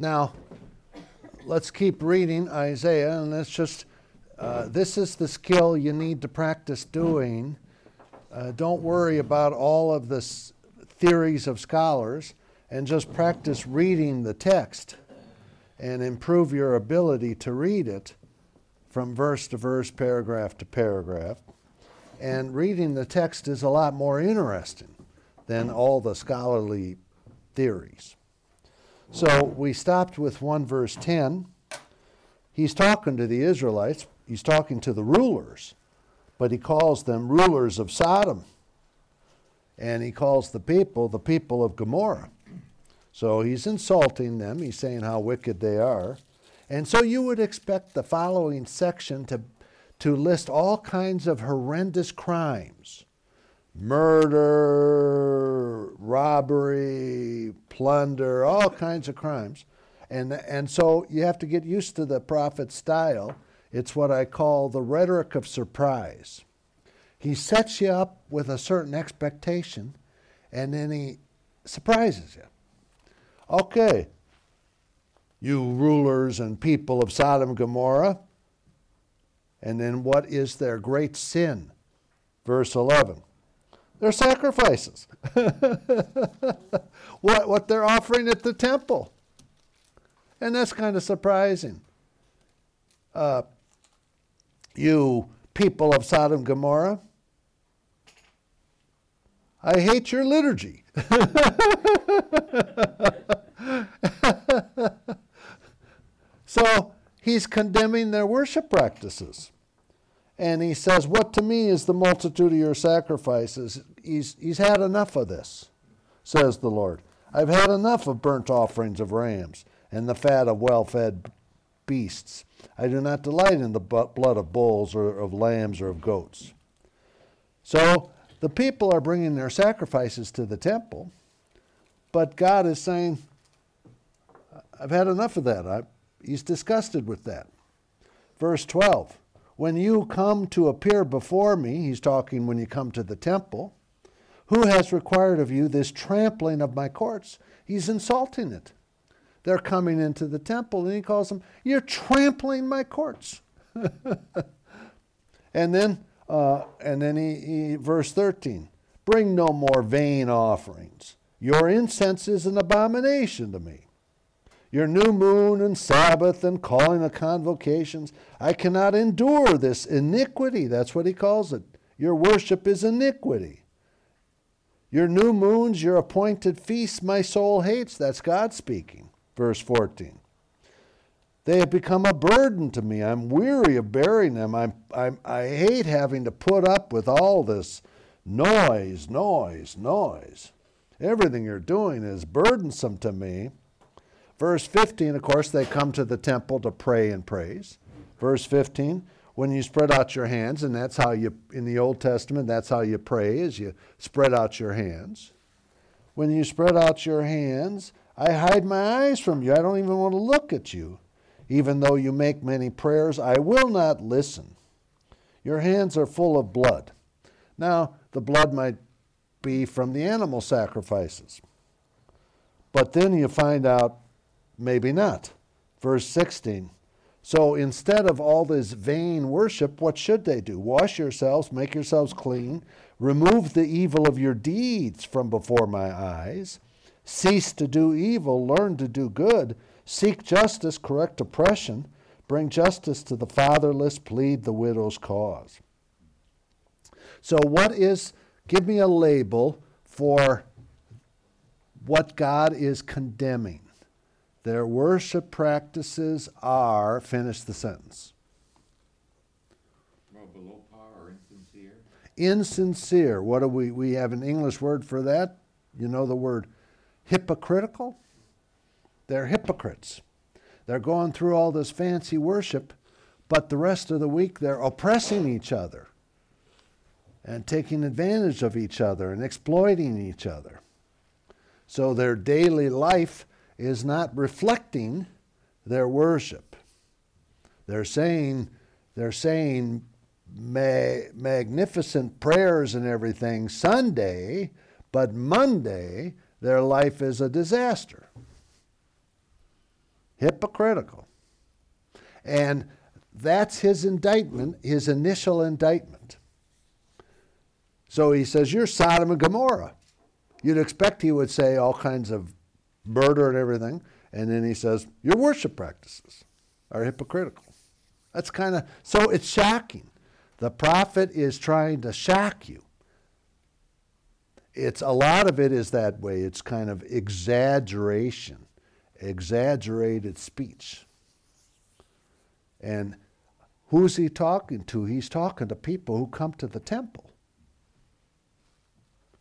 Now, let's keep reading Isaiah, and let's just, uh, this is the skill you need to practice doing. Uh, don't worry about all of the theories of scholars, and just practice reading the text and improve your ability to read it from verse to verse, paragraph to paragraph. And reading the text is a lot more interesting than all the scholarly theories. So we stopped with 1 verse 10. He's talking to the Israelites, he's talking to the rulers, but he calls them rulers of Sodom. And he calls the people the people of Gomorrah. So he's insulting them, he's saying how wicked they are. And so you would expect the following section to, to list all kinds of horrendous crimes murder, robbery, plunder, all kinds of crimes. And, and so you have to get used to the prophet's style. It's what I call the rhetoric of surprise. He sets you up with a certain expectation, and then he surprises you. Okay, you rulers and people of Sodom and Gomorrah. And then what is their great sin? Verse 11 their sacrifices. what, what they're offering at the temple. And that's kind of surprising. Uh, you people of Sodom and Gomorrah, I hate your liturgy. so he's condemning their worship practices. And he says, What to me is the multitude of your sacrifices? He's, he's had enough of this, says the Lord. I've had enough of burnt offerings of rams and the fat of well fed beasts. I do not delight in the blood of bulls or of lambs or of goats. So the people are bringing their sacrifices to the temple, but God is saying, I've had enough of that. I, he's disgusted with that. Verse 12 When you come to appear before me, he's talking when you come to the temple, who has required of you this trampling of my courts? He's insulting it. They're coming into the temple, and he calls them, You're trampling my courts. and then, uh, and then he, he, verse 13, Bring no more vain offerings. Your incense is an abomination to me. Your new moon and Sabbath and calling of convocations, I cannot endure this iniquity. That's what he calls it. Your worship is iniquity. Your new moons, your appointed feasts, my soul hates. That's God speaking. Verse 14. They have become a burden to me. I'm weary of bearing them. I'm, I'm, I hate having to put up with all this noise, noise, noise. Everything you're doing is burdensome to me. Verse 15, of course, they come to the temple to pray and praise. Verse 15, when you spread out your hands, and that's how you, in the Old Testament, that's how you pray, is you spread out your hands. When you spread out your hands, I hide my eyes from you. I don't even want to look at you. Even though you make many prayers, I will not listen. Your hands are full of blood. Now, the blood might be from the animal sacrifices. But then you find out maybe not. Verse 16 so instead of all this vain worship, what should they do? Wash yourselves, make yourselves clean, remove the evil of your deeds from before my eyes. Cease to do evil, learn to do good, seek justice, correct oppression, bring justice to the fatherless, plead the widow's cause. So, what is, give me a label for what God is condemning. Their worship practices are, finish the sentence. Well, below par or insincere? Insincere. What do we, we have an English word for that? You know the word hypocritical? They're hypocrites. They're going through all this fancy worship, but the rest of the week they're oppressing each other and taking advantage of each other and exploiting each other. So their daily life is not reflecting their worship. They're saying, they're saying ma- magnificent prayers and everything Sunday, but Monday their life is a disaster. Hypocritical. And that's his indictment, his initial indictment. So he says, You're Sodom and Gomorrah. You'd expect he would say all kinds of murder and everything. And then he says, Your worship practices are hypocritical. That's kind of, so it's shocking. The prophet is trying to shock you. It's a lot of it is that way. It's kind of exaggeration, exaggerated speech. And who's he talking to? He's talking to people who come to the temple.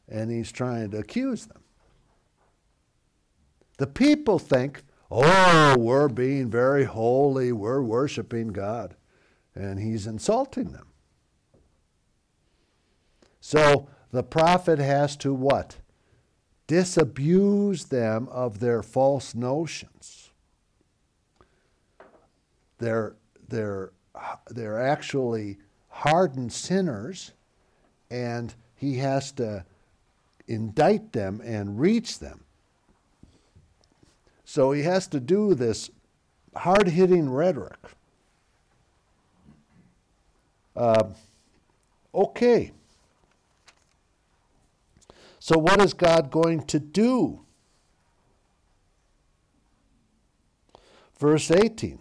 And he's trying to accuse them. The people think, oh, we're being very holy, we're worshiping God. And he's insulting them. So the prophet has to what? Disabuse them of their false notions. They're, they're, they're actually hardened sinners, and he has to indict them and reach them. So he has to do this hard hitting rhetoric. Uh, okay. So, what is God going to do? Verse 18.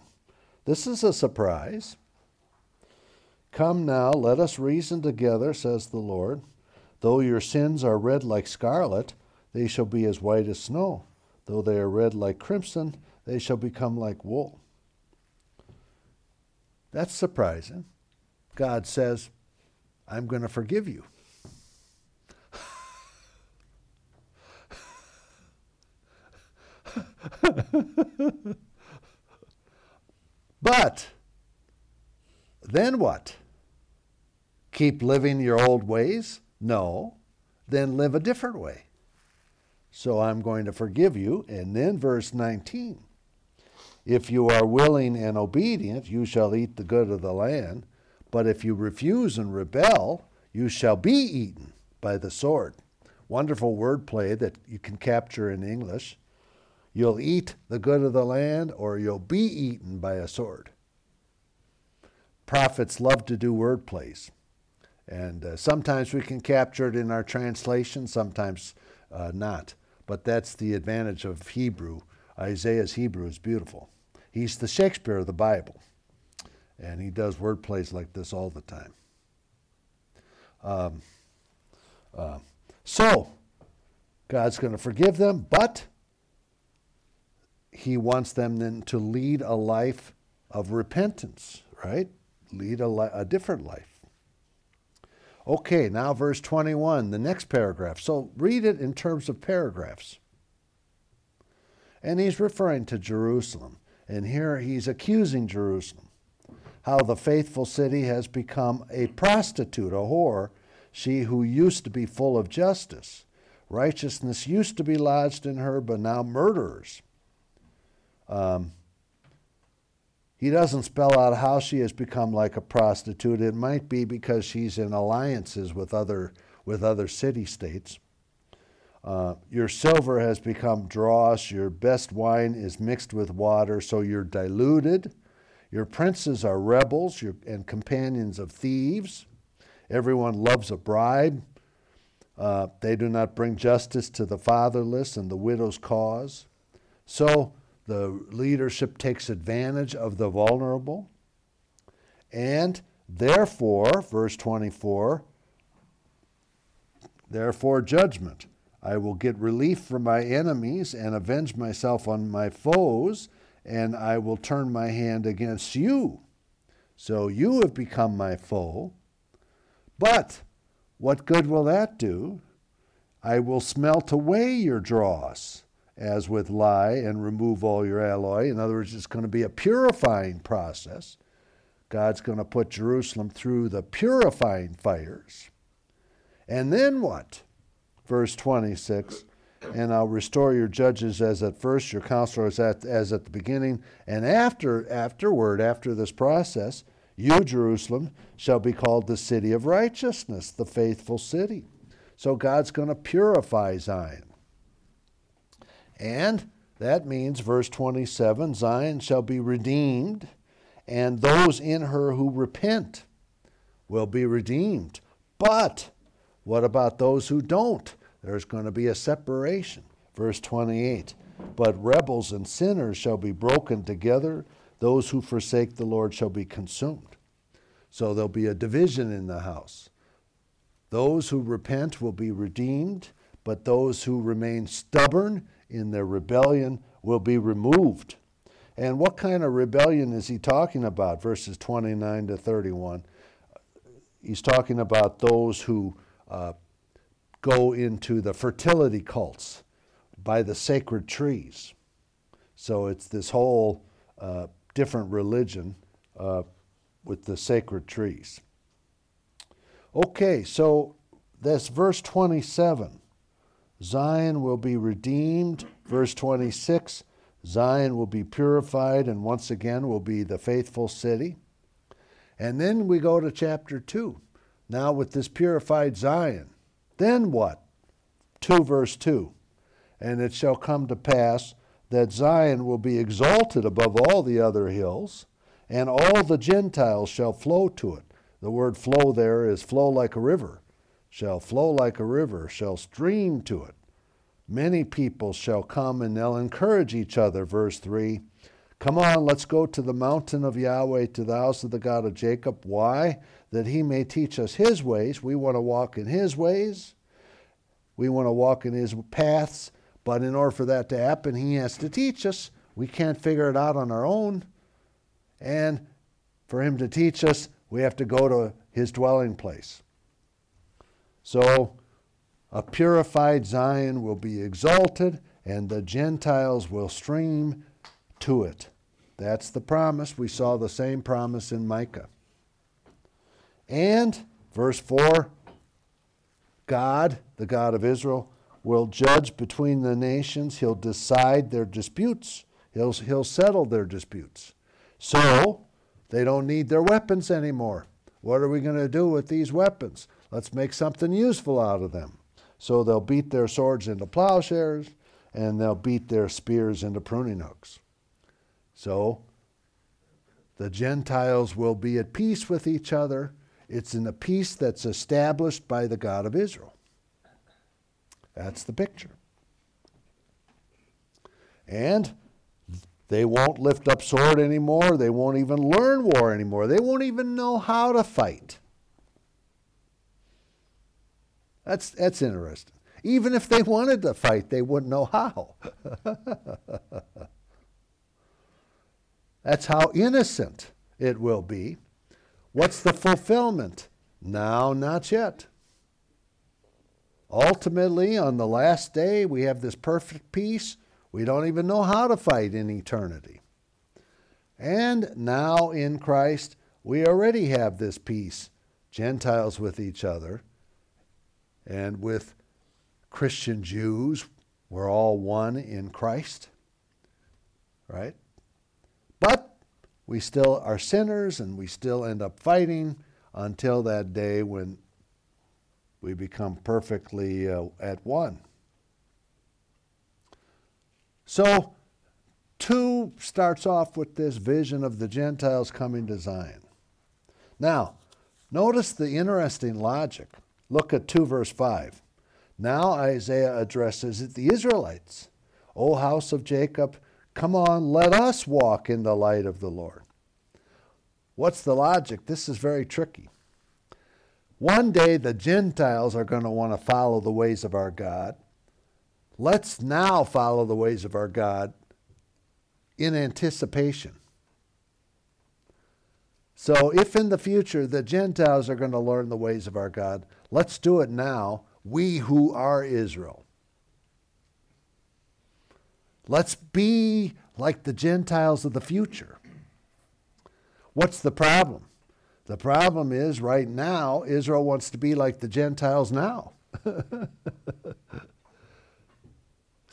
This is a surprise. Come now, let us reason together, says the Lord. Though your sins are red like scarlet, they shall be as white as snow. Though they are red like crimson, they shall become like wool. That's surprising. God says, I'm going to forgive you. but then what? Keep living your old ways? No. Then live a different way. So I'm going to forgive you. And then verse 19 If you are willing and obedient, you shall eat the good of the land. But if you refuse and rebel, you shall be eaten by the sword. Wonderful wordplay that you can capture in English. You'll eat the good of the land, or you'll be eaten by a sword. Prophets love to do wordplays. And uh, sometimes we can capture it in our translation, sometimes uh, not. But that's the advantage of Hebrew. Isaiah's Hebrew is beautiful. He's the Shakespeare of the Bible. And he does word plays like this all the time. Um, uh, so, God's going to forgive them, but he wants them then to lead a life of repentance, right? Lead a, li- a different life. Okay, now verse 21, the next paragraph. So read it in terms of paragraphs. And he's referring to Jerusalem. And here he's accusing Jerusalem. How the faithful city has become a prostitute, a whore, she who used to be full of justice. Righteousness used to be lodged in her, but now murderers. Um, he doesn't spell out how she has become like a prostitute. It might be because she's in alliances with other, with other city states. Uh, your silver has become dross, your best wine is mixed with water, so you're diluted. Your princes are rebels your, and companions of thieves. Everyone loves a bribe. Uh, they do not bring justice to the fatherless and the widow's cause. So the leadership takes advantage of the vulnerable. And therefore, verse 24, therefore, judgment. I will get relief from my enemies and avenge myself on my foes, and I will turn my hand against you. So you have become my foe. But what good will that do? I will smelt away your dross as with lye and remove all your alloy. In other words, it's going to be a purifying process. God's going to put Jerusalem through the purifying fires. And then what? Verse 26 And I'll restore your judges as at first, your counselors at, as at the beginning. And after, afterward, after this process, you, Jerusalem, shall be called the city of righteousness, the faithful city. So God's going to purify Zion. And That means, verse 27 Zion shall be redeemed, and those in her who repent will be redeemed. But what about those who don't? There's going to be a separation. Verse 28 But rebels and sinners shall be broken together, those who forsake the Lord shall be consumed. So there'll be a division in the house. Those who repent will be redeemed, but those who remain stubborn in their rebellion will be removed. And what kind of rebellion is he talking about? Verses 29 to 31. He's talking about those who uh, go into the fertility cults by the sacred trees. So it's this whole uh, different religion uh, with the sacred trees. Okay, so that's verse 27. Zion will be redeemed. Verse 26 Zion will be purified and once again will be the faithful city. And then we go to chapter 2. Now, with this purified Zion, then what? 2 verse 2. And it shall come to pass that Zion will be exalted above all the other hills, and all the Gentiles shall flow to it. The word flow there is flow like a river, shall flow like a river, shall stream to it. Many people shall come and they'll encourage each other. Verse 3 Come on, let's go to the mountain of Yahweh, to the house of the God of Jacob. Why? That he may teach us his ways. We want to walk in his ways, we want to walk in his paths. But in order for that to happen, he has to teach us. We can't figure it out on our own. And for him to teach us, we have to go to his dwelling place. So, a purified Zion will be exalted, and the Gentiles will stream to it. That's the promise. We saw the same promise in Micah. And, verse 4 God, the God of Israel, will judge between the nations. He'll decide their disputes, he'll, he'll settle their disputes. So, they don't need their weapons anymore. What are we going to do with these weapons? Let's make something useful out of them. So they'll beat their swords into plowshares and they'll beat their spears into pruning hooks. So the Gentiles will be at peace with each other. It's in a peace that's established by the God of Israel. That's the picture. And they won't lift up sword anymore. They won't even learn war anymore. They won't even know how to fight. That's, that's interesting. Even if they wanted to fight, they wouldn't know how. that's how innocent it will be. What's the fulfillment? Now, not yet. Ultimately, on the last day, we have this perfect peace we don't even know how to fight in eternity. And now in Christ, we already have this peace, Gentiles with each other, and with Christian Jews. We're all one in Christ, right? But we still are sinners and we still end up fighting until that day when we become perfectly uh, at one. So, 2 starts off with this vision of the Gentiles coming to Zion. Now, notice the interesting logic. Look at 2 verse 5. Now Isaiah addresses the Israelites. O house of Jacob, come on, let us walk in the light of the Lord. What's the logic? This is very tricky. One day the Gentiles are going to want to follow the ways of our God. Let's now follow the ways of our God in anticipation. So, if in the future the Gentiles are going to learn the ways of our God, let's do it now, we who are Israel. Let's be like the Gentiles of the future. What's the problem? The problem is right now, Israel wants to be like the Gentiles now.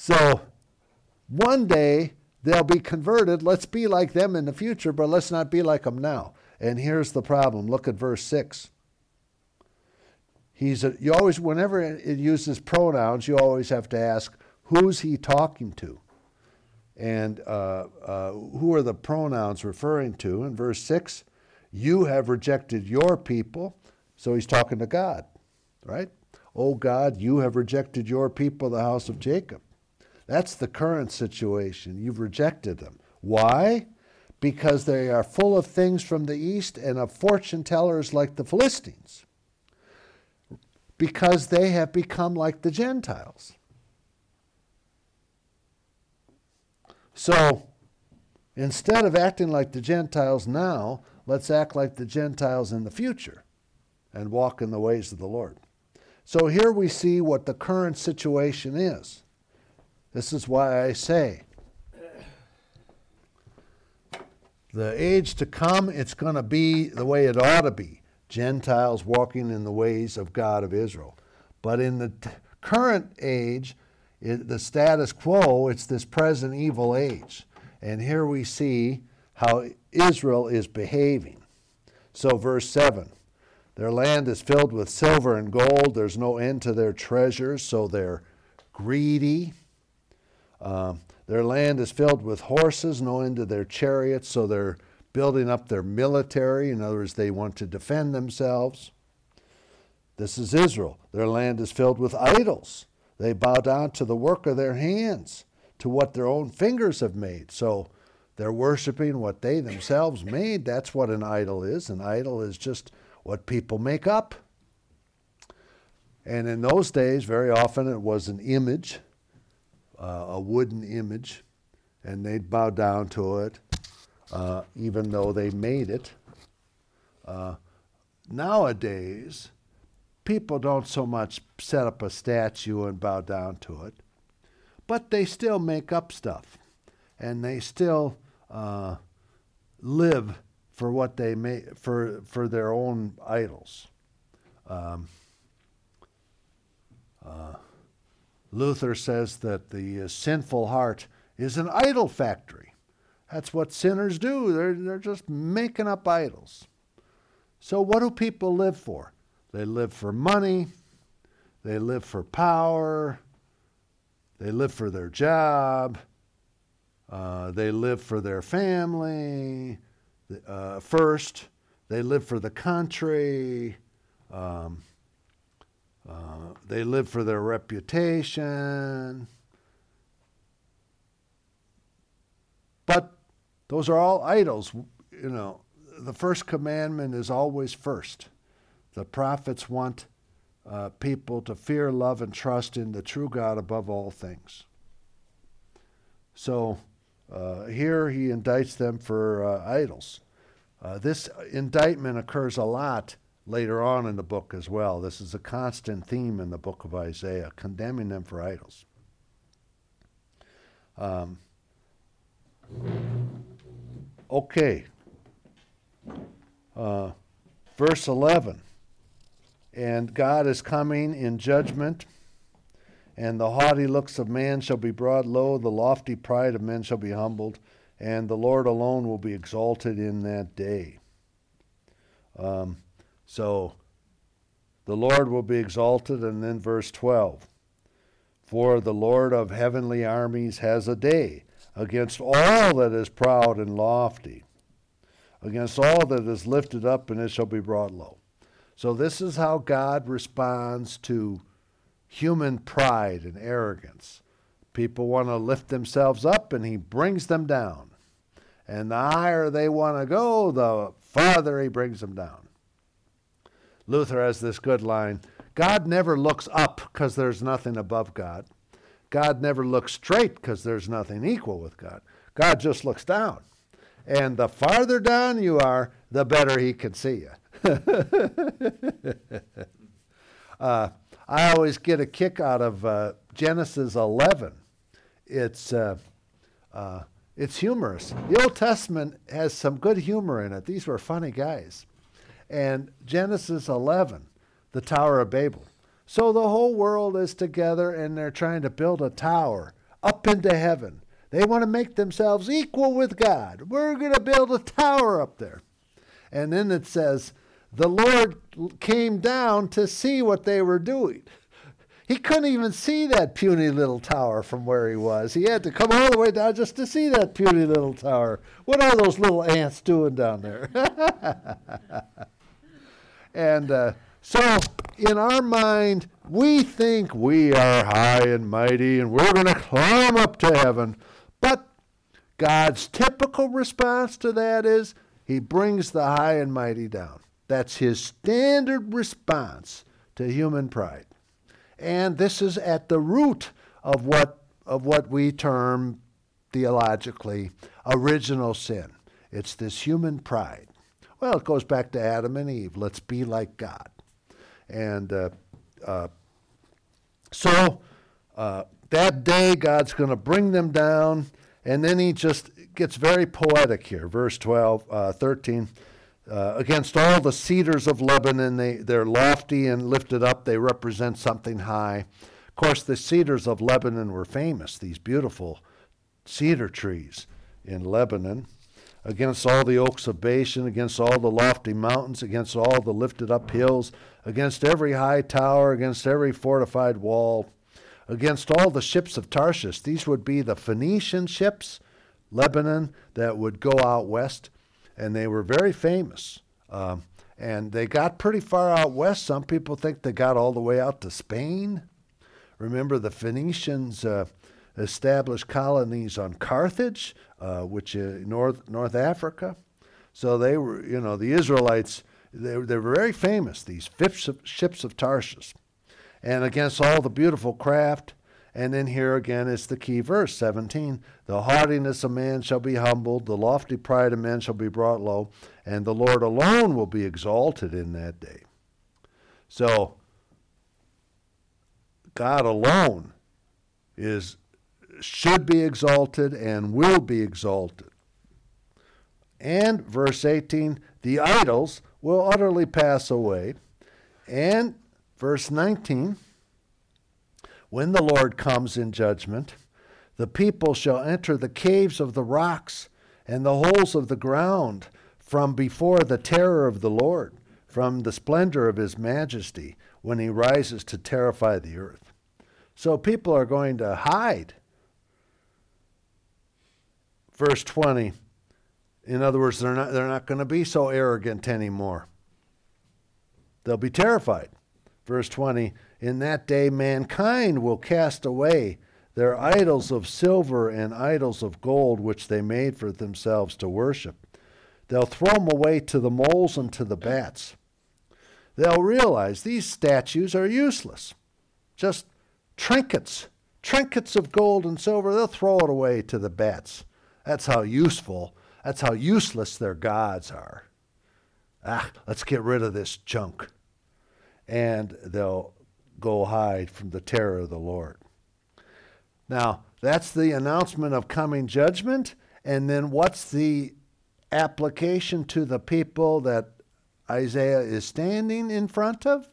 So one day they'll be converted. Let's be like them in the future, but let's not be like them now. And here's the problem. Look at verse 6. He's a, you always, whenever it uses pronouns, you always have to ask, who's he talking to? And uh, uh, who are the pronouns referring to? In verse 6, you have rejected your people. So he's talking to God, right? Oh God, you have rejected your people, the house of Jacob. That's the current situation. You've rejected them. Why? Because they are full of things from the east and of fortune tellers like the Philistines. Because they have become like the Gentiles. So instead of acting like the Gentiles now, let's act like the Gentiles in the future and walk in the ways of the Lord. So here we see what the current situation is. This is why I say the age to come, it's going to be the way it ought to be Gentiles walking in the ways of God of Israel. But in the t- current age, it, the status quo, it's this present evil age. And here we see how Israel is behaving. So, verse 7 their land is filled with silver and gold. There's no end to their treasures, so they're greedy. Um, their land is filled with horses, no end to their chariots, so they're building up their military. In other words, they want to defend themselves. This is Israel. Their land is filled with idols. They bow down to the work of their hands, to what their own fingers have made. So they're worshiping what they themselves made. That's what an idol is. An idol is just what people make up. And in those days, very often it was an image, uh, a wooden image, and they'd bow down to it, uh, even though they made it. Uh, nowadays, people don't so much set up a statue and bow down to it, but they still make up stuff, and they still uh, live for what they make for for their own idols. Um, uh, Luther says that the uh, sinful heart is an idol factory. That's what sinners do. They're, they're just making up idols. So, what do people live for? They live for money, they live for power, they live for their job, uh, they live for their family, uh, first. They live for the country. Um, uh, they live for their reputation. But those are all idols. You know, the first commandment is always first. The prophets want uh, people to fear, love, and trust in the true God above all things. So, uh, here he indicts them for uh, idols. Uh, this indictment occurs a lot later on in the book as well. This is a constant theme in the book of Isaiah, condemning them for idols. Um, okay. Uh, verse 11. And God is coming in judgment and the haughty looks of man shall be brought low, the lofty pride of men shall be humbled, and the Lord alone will be exalted in that day. Um, so the Lord will be exalted, and then verse 12 For the Lord of heavenly armies has a day against all that is proud and lofty, against all that is lifted up, and it shall be brought low. So this is how God responds to human pride and arrogance. People want to lift themselves up, and he brings them down. And the higher they want to go, the farther he brings them down. Luther has this good line God never looks up because there's nothing above God. God never looks straight because there's nothing equal with God. God just looks down. And the farther down you are, the better he can see you. uh, I always get a kick out of uh, Genesis 11. It's, uh, uh, it's humorous. The Old Testament has some good humor in it. These were funny guys. And Genesis 11, the Tower of Babel. So the whole world is together and they're trying to build a tower up into heaven. They want to make themselves equal with God. We're going to build a tower up there. And then it says, the Lord came down to see what they were doing. He couldn't even see that puny little tower from where he was. He had to come all the way down just to see that puny little tower. What are those little ants doing down there? and uh, so, in our mind, we think we are high and mighty and we're going to climb up to heaven. But God's typical response to that is he brings the high and mighty down. That's his standard response to human pride. And this is at the root of what, of what we term theologically original sin. It's this human pride. Well, it goes back to Adam and Eve. Let's be like God. And uh, uh, so uh, that day, God's going to bring them down. And then he just gets very poetic here. Verse 12, uh, 13. Uh, against all the cedars of Lebanon, they, they're lofty and lifted up. They represent something high. Of course, the cedars of Lebanon were famous, these beautiful cedar trees in Lebanon. Against all the oaks of Bashan, against all the lofty mountains, against all the lifted up hills, against every high tower, against every fortified wall, against all the ships of Tarshish. These would be the Phoenician ships, Lebanon, that would go out west and they were very famous. Um, and they got pretty far out west. Some people think they got all the way out to Spain. Remember, the Phoenicians uh, established colonies on Carthage, uh, which is North North Africa. So they were, you know, the Israelites. They, they were very famous. These ships of Tarshish, and against all the beautiful craft and then here again is the key verse 17 The haughtiness of man shall be humbled, the lofty pride of men shall be brought low, and the Lord alone will be exalted in that day. So, God alone is should be exalted and will be exalted. And verse 18, the idols will utterly pass away. And verse 19, when the Lord comes in judgment, the people shall enter the caves of the rocks and the holes of the ground from before the terror of the Lord, from the splendor of his majesty, when he rises to terrify the earth. So people are going to hide. Verse 20. In other words, they're not, they're not going to be so arrogant anymore. They'll be terrified. Verse 20 in that day, mankind will cast away their idols of silver and idols of gold, which they made for themselves to worship. They'll throw them away to the moles and to the bats. They'll realize these statues are useless, just trinkets, trinkets of gold and silver. They'll throw it away to the bats. That's how useful, that's how useless their gods are. Ah, let's get rid of this junk. And they'll go hide from the terror of the Lord. Now, that's the announcement of coming judgment. And then what's the application to the people that Isaiah is standing in front of?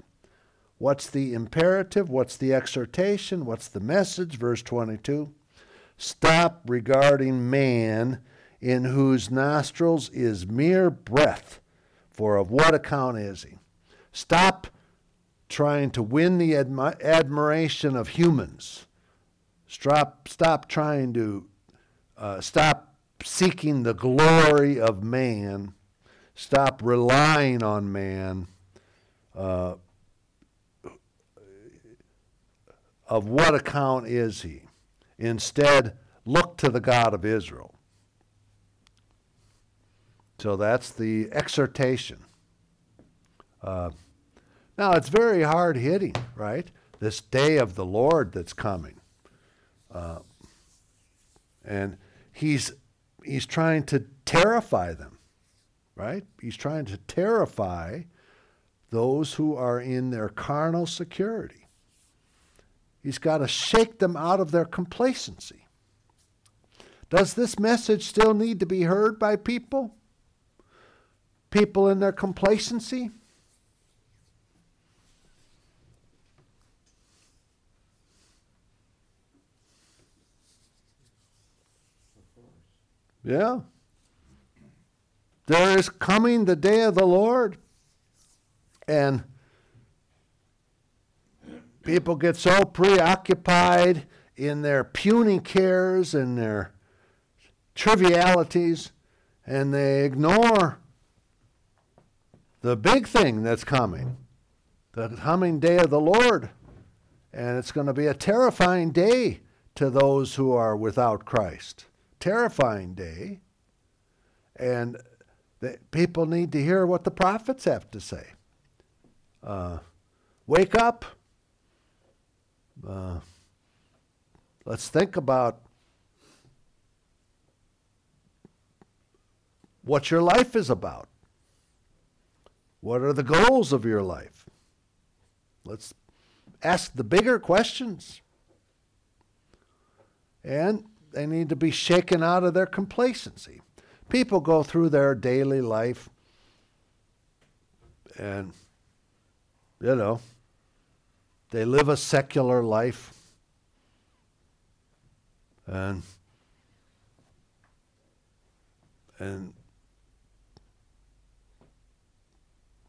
What's the imperative? What's the exhortation? What's the message? Verse 22 Stop regarding man in whose nostrils is mere breath, for of what account is he? Stop trying to win the admi- admiration of humans. Stop, stop trying to, uh, stop seeking the glory of man. Stop relying on man. Uh, of what account is he? Instead, look to the God of Israel. So that's the exhortation. Uh, now, it's very hard hitting, right? This day of the Lord that's coming. Uh, and he's, he's trying to terrify them, right? He's trying to terrify those who are in their carnal security. He's got to shake them out of their complacency. Does this message still need to be heard by people? People in their complacency? Yeah. There is coming the day of the Lord. And People get so preoccupied in their puny cares and their trivialities, and they ignore the big thing that's coming the coming day of the Lord. And it's going to be a terrifying day to those who are without Christ. Terrifying day. And the, people need to hear what the prophets have to say. Uh, wake up. Uh, let's think about what your life is about. What are the goals of your life? Let's ask the bigger questions. And they need to be shaken out of their complacency. People go through their daily life and, you know, they live a secular life. And, and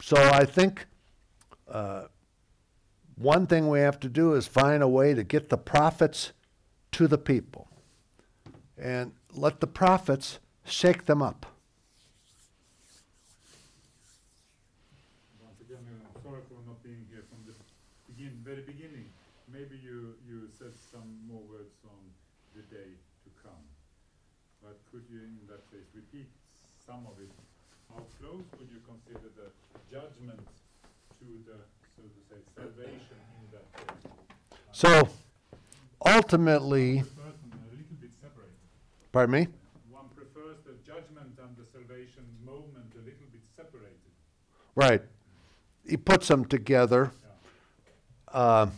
so I think uh, one thing we have to do is find a way to get the prophets to the people and let the prophets shake them up. Once again, uh, sorry for not being here from the begin, very beginning. Maybe you, you said some more words on the day to come. But could you, in that case, repeat some of it? How close would you consider the judgment to the so to say, salvation in that case. So ultimately, a little bit separated. Pardon me? One prefers the judgment and the salvation moment a little bit separated. Right. He puts them together. Uh,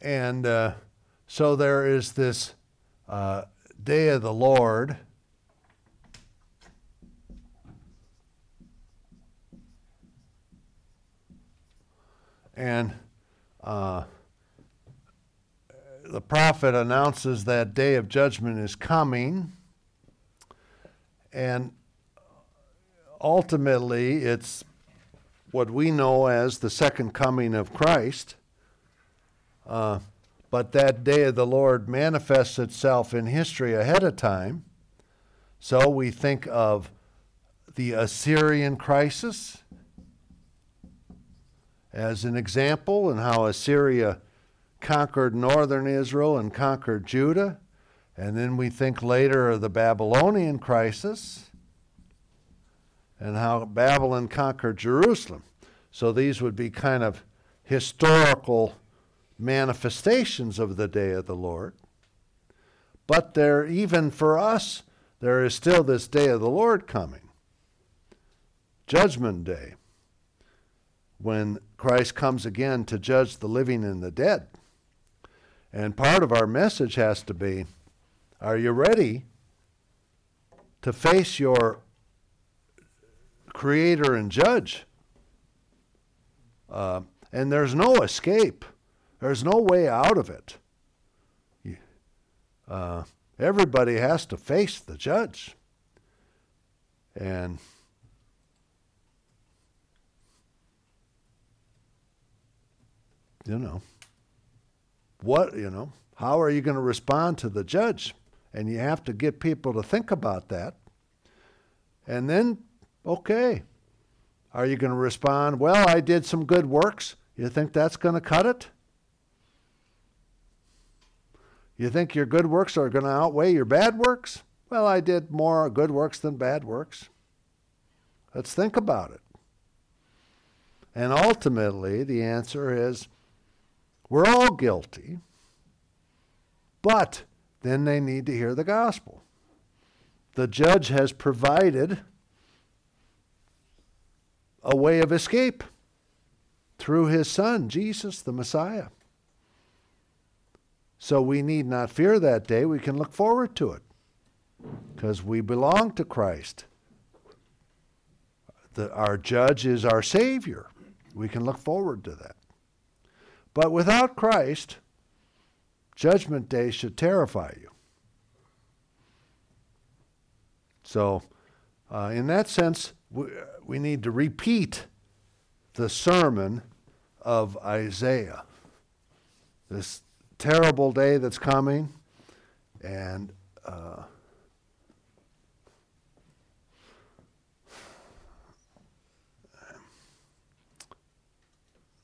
and uh, so there is this uh, day of the Lord. And uh, the prophet announces that day of judgment is coming. And ultimately, it's what we know as the second coming of Christ. Uh, but that day of the Lord manifests itself in history ahead of time. So we think of the Assyrian crisis as an example and how Assyria conquered northern Israel and conquered Judah. And then we think later of the Babylonian crisis and how Babylon conquered Jerusalem. So these would be kind of historical manifestations of the day of the Lord. But there, even for us, there is still this day of the Lord coming. Judgment Day when Christ comes again to judge the living and the dead. And part of our message has to be are you ready to face your creator and judge? Uh, and there's no escape, there's no way out of it. Uh, everybody has to face the judge. And you know, what, you know, how are you going to respond to the judge? And you have to get people to think about that. And then, okay, are you going to respond, well, I did some good works? You think that's going to cut it? You think your good works are going to outweigh your bad works? Well, I did more good works than bad works. Let's think about it. And ultimately, the answer is we're all guilty, but then they need to hear the gospel. The judge has provided a way of escape through his son, Jesus, the Messiah. So we need not fear that day. We can look forward to it because we belong to Christ. The, our judge is our Savior. We can look forward to that. But without Christ, Judgment Day should terrify you. So, uh, in that sense, we, we need to repeat the sermon of Isaiah. this terrible day that's coming, and uh,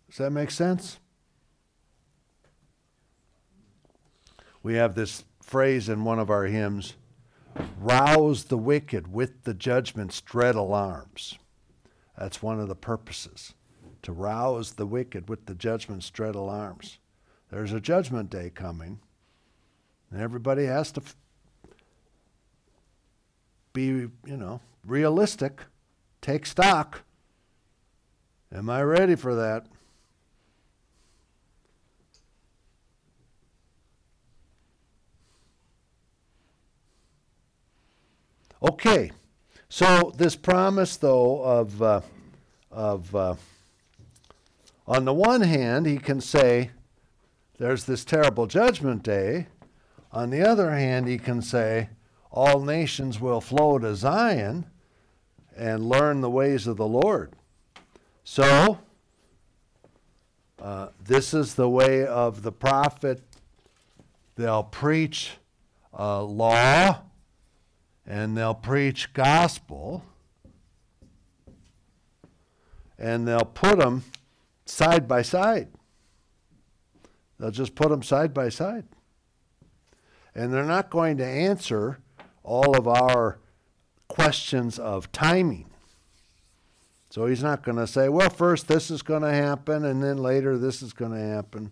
does that make sense? We have this phrase in one of our hymns rouse the wicked with the judgment's dread alarms. That's one of the purposes to rouse the wicked with the judgment's dread alarms. There's a judgment day coming, and everybody has to f- be, you know, realistic, take stock. Am I ready for that? Okay, so this promise, though, of, uh, of uh, on the one hand, he can say, there's this terrible judgment day. On the other hand, he can say, all nations will flow to Zion and learn the ways of the Lord. So, uh, this is the way of the prophet. They'll preach uh, law and they'll preach gospel and they'll put them side by side. They'll just put them side by side. And they're not going to answer all of our questions of timing. So he's not going to say, well, first this is going to happen and then later this is going to happen.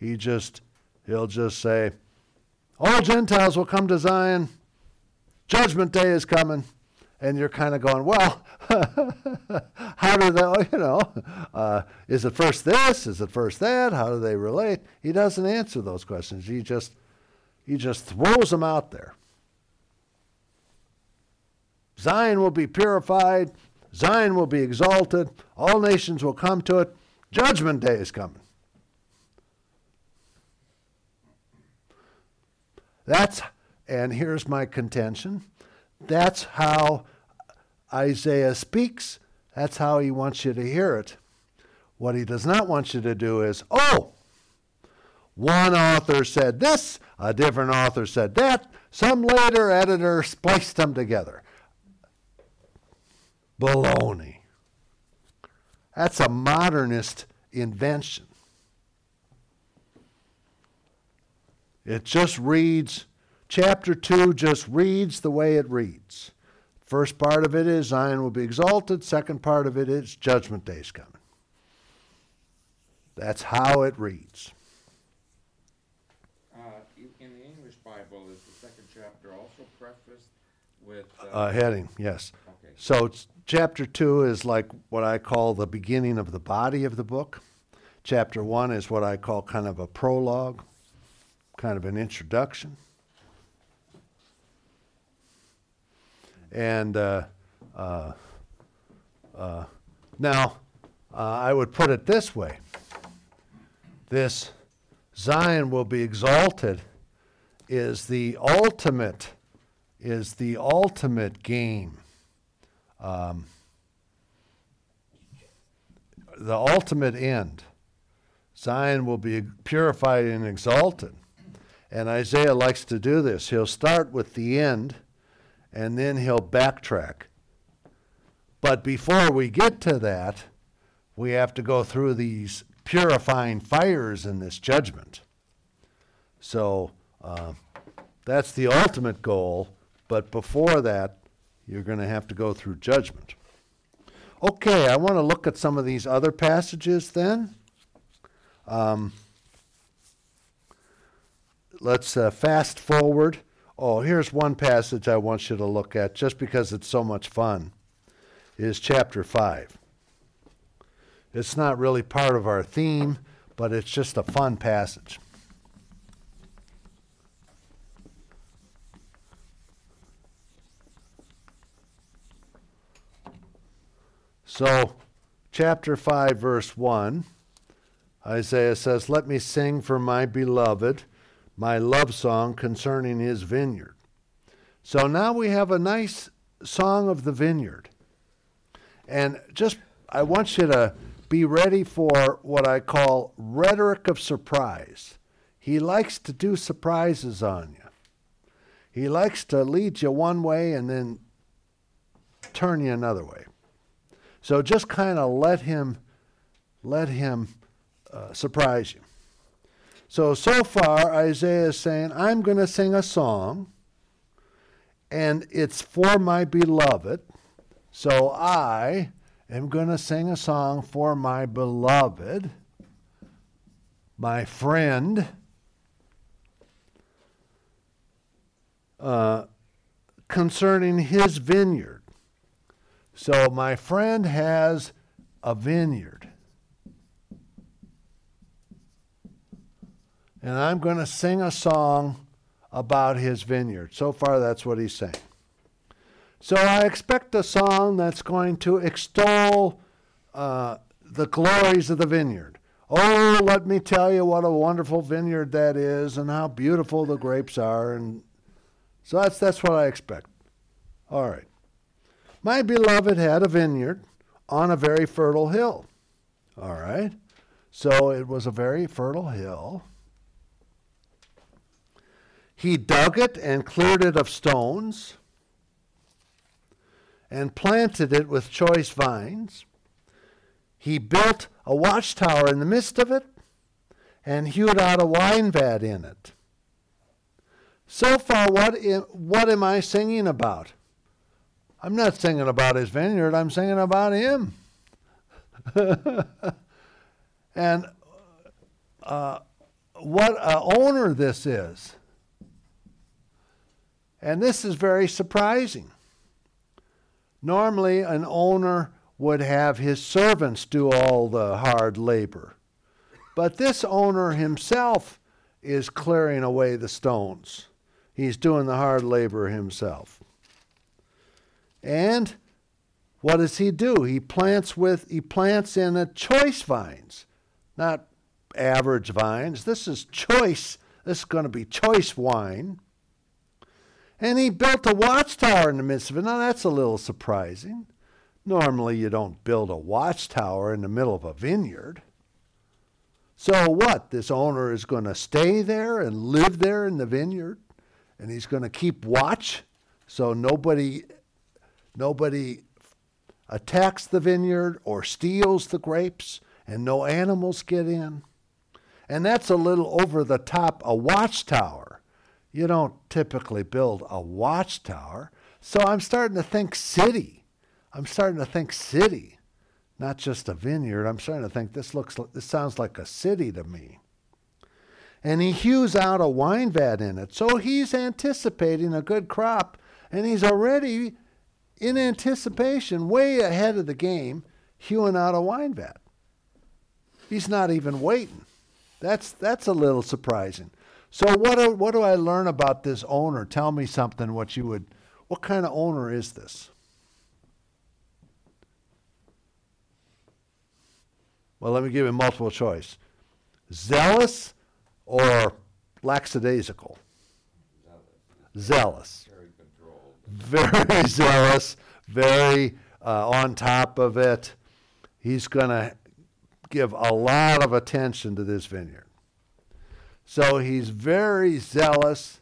He just, he'll just say, all Gentiles will come to Zion Judgment Day is coming. And you're kind of going, well, how do they, you know, uh, is it first this? Is it first that? How do they relate? He doesn't answer those questions. He just, he just throws them out there. Zion will be purified. Zion will be exalted. All nations will come to it. Judgment day is coming. That's and here's my contention that's how Isaiah speaks, that's how he wants you to hear it. What he does not want you to do is, oh, one author said this, a different author said that, some later editor spliced them together. Baloney. That's a modernist invention. It just reads Chapter 2 just reads the way it reads. First part of it is Zion will be exalted. Second part of it is Judgment Day is coming. That's how it reads. Uh, in the English Bible, is the second chapter also prefaced with uh, uh, heading? Yes. Okay. So chapter two is like what I call the beginning of the body of the book. Chapter one is what I call kind of a prologue, kind of an introduction. And uh, uh, uh, now, uh, I would put it this way. This Zion will be exalted is the ultimate is the ultimate game. Um, the ultimate end. Zion will be purified and exalted. And isaiah likes to do this. He'll start with the end and then he'll backtrack. But before we get to that, we have to go through these purifying fires in this judgment. So uh, that's the ultimate goal, but before that, you're going to have to go through judgment. Okay, I want to look at some of these other passages then. Um, let's uh, fast forward Oh, here's one passage I want you to look at just because it's so much fun. Is chapter 5. It's not really part of our theme, but it's just a fun passage. So, chapter 5, verse 1, Isaiah says, Let me sing for my beloved my love song concerning his vineyard. So now we have a nice song of the vineyard. And just, I want you to be ready for what I call rhetoric of surprise. he likes to do surprises on you. He likes to lead you one way and then turn you another way. So just kind of let him let him uh, surprise you. So so far Isaiah is saying, I'm going to sing a song and it's for my beloved. So I am going to sing a song for my beloved, my friend, uh, concerning his vineyard. So my friend has a vineyard. And I'm going to sing a song about his vineyard. So far, that's what he's saying. So I expect a song that's going to extol uh, the glories of the vineyard. Oh, let me tell you what a wonderful vineyard that is and how beautiful the grapes are. And so that's, that's what I expect. All right. My beloved had a vineyard on a very fertile hill. All right. So it was a very fertile hill. He dug it and cleared it of stones and planted it with choice vines. He built a watchtower in the midst of it and hewed out a wine vat in it. So far, what, what am I singing about? I'm not singing about his vineyard, I'm singing about him. and uh, what an owner this is. And this is very surprising. Normally, an owner would have his servants do all the hard labor. But this owner himself is clearing away the stones. He's doing the hard labor himself. And what does he do? He plants with he plants in a choice vines, not average vines. This is choice. This is going to be choice wine. And he built a watchtower in the midst of it. Now, that's a little surprising. Normally, you don't build a watchtower in the middle of a vineyard. So, what? This owner is going to stay there and live there in the vineyard, and he's going to keep watch so nobody, nobody attacks the vineyard or steals the grapes, and no animals get in. And that's a little over the top, a watchtower. You don't typically build a watchtower. So I'm starting to think city. I'm starting to think city, not just a vineyard. I'm starting to think this looks this sounds like a city to me. And he hews out a wine vat in it. So he's anticipating a good crop and he's already in anticipation way ahead of the game hewing out a wine vat. He's not even waiting. That's that's a little surprising. So what do, what do I learn about this owner? Tell me something what you would what kind of owner is this? Well, let me give you multiple choice. Zealous or lackadaisical? Zealous. Zealous. Very controlled. Very zealous, very uh, on top of it. He's going to give a lot of attention to this vineyard. So he's very zealous.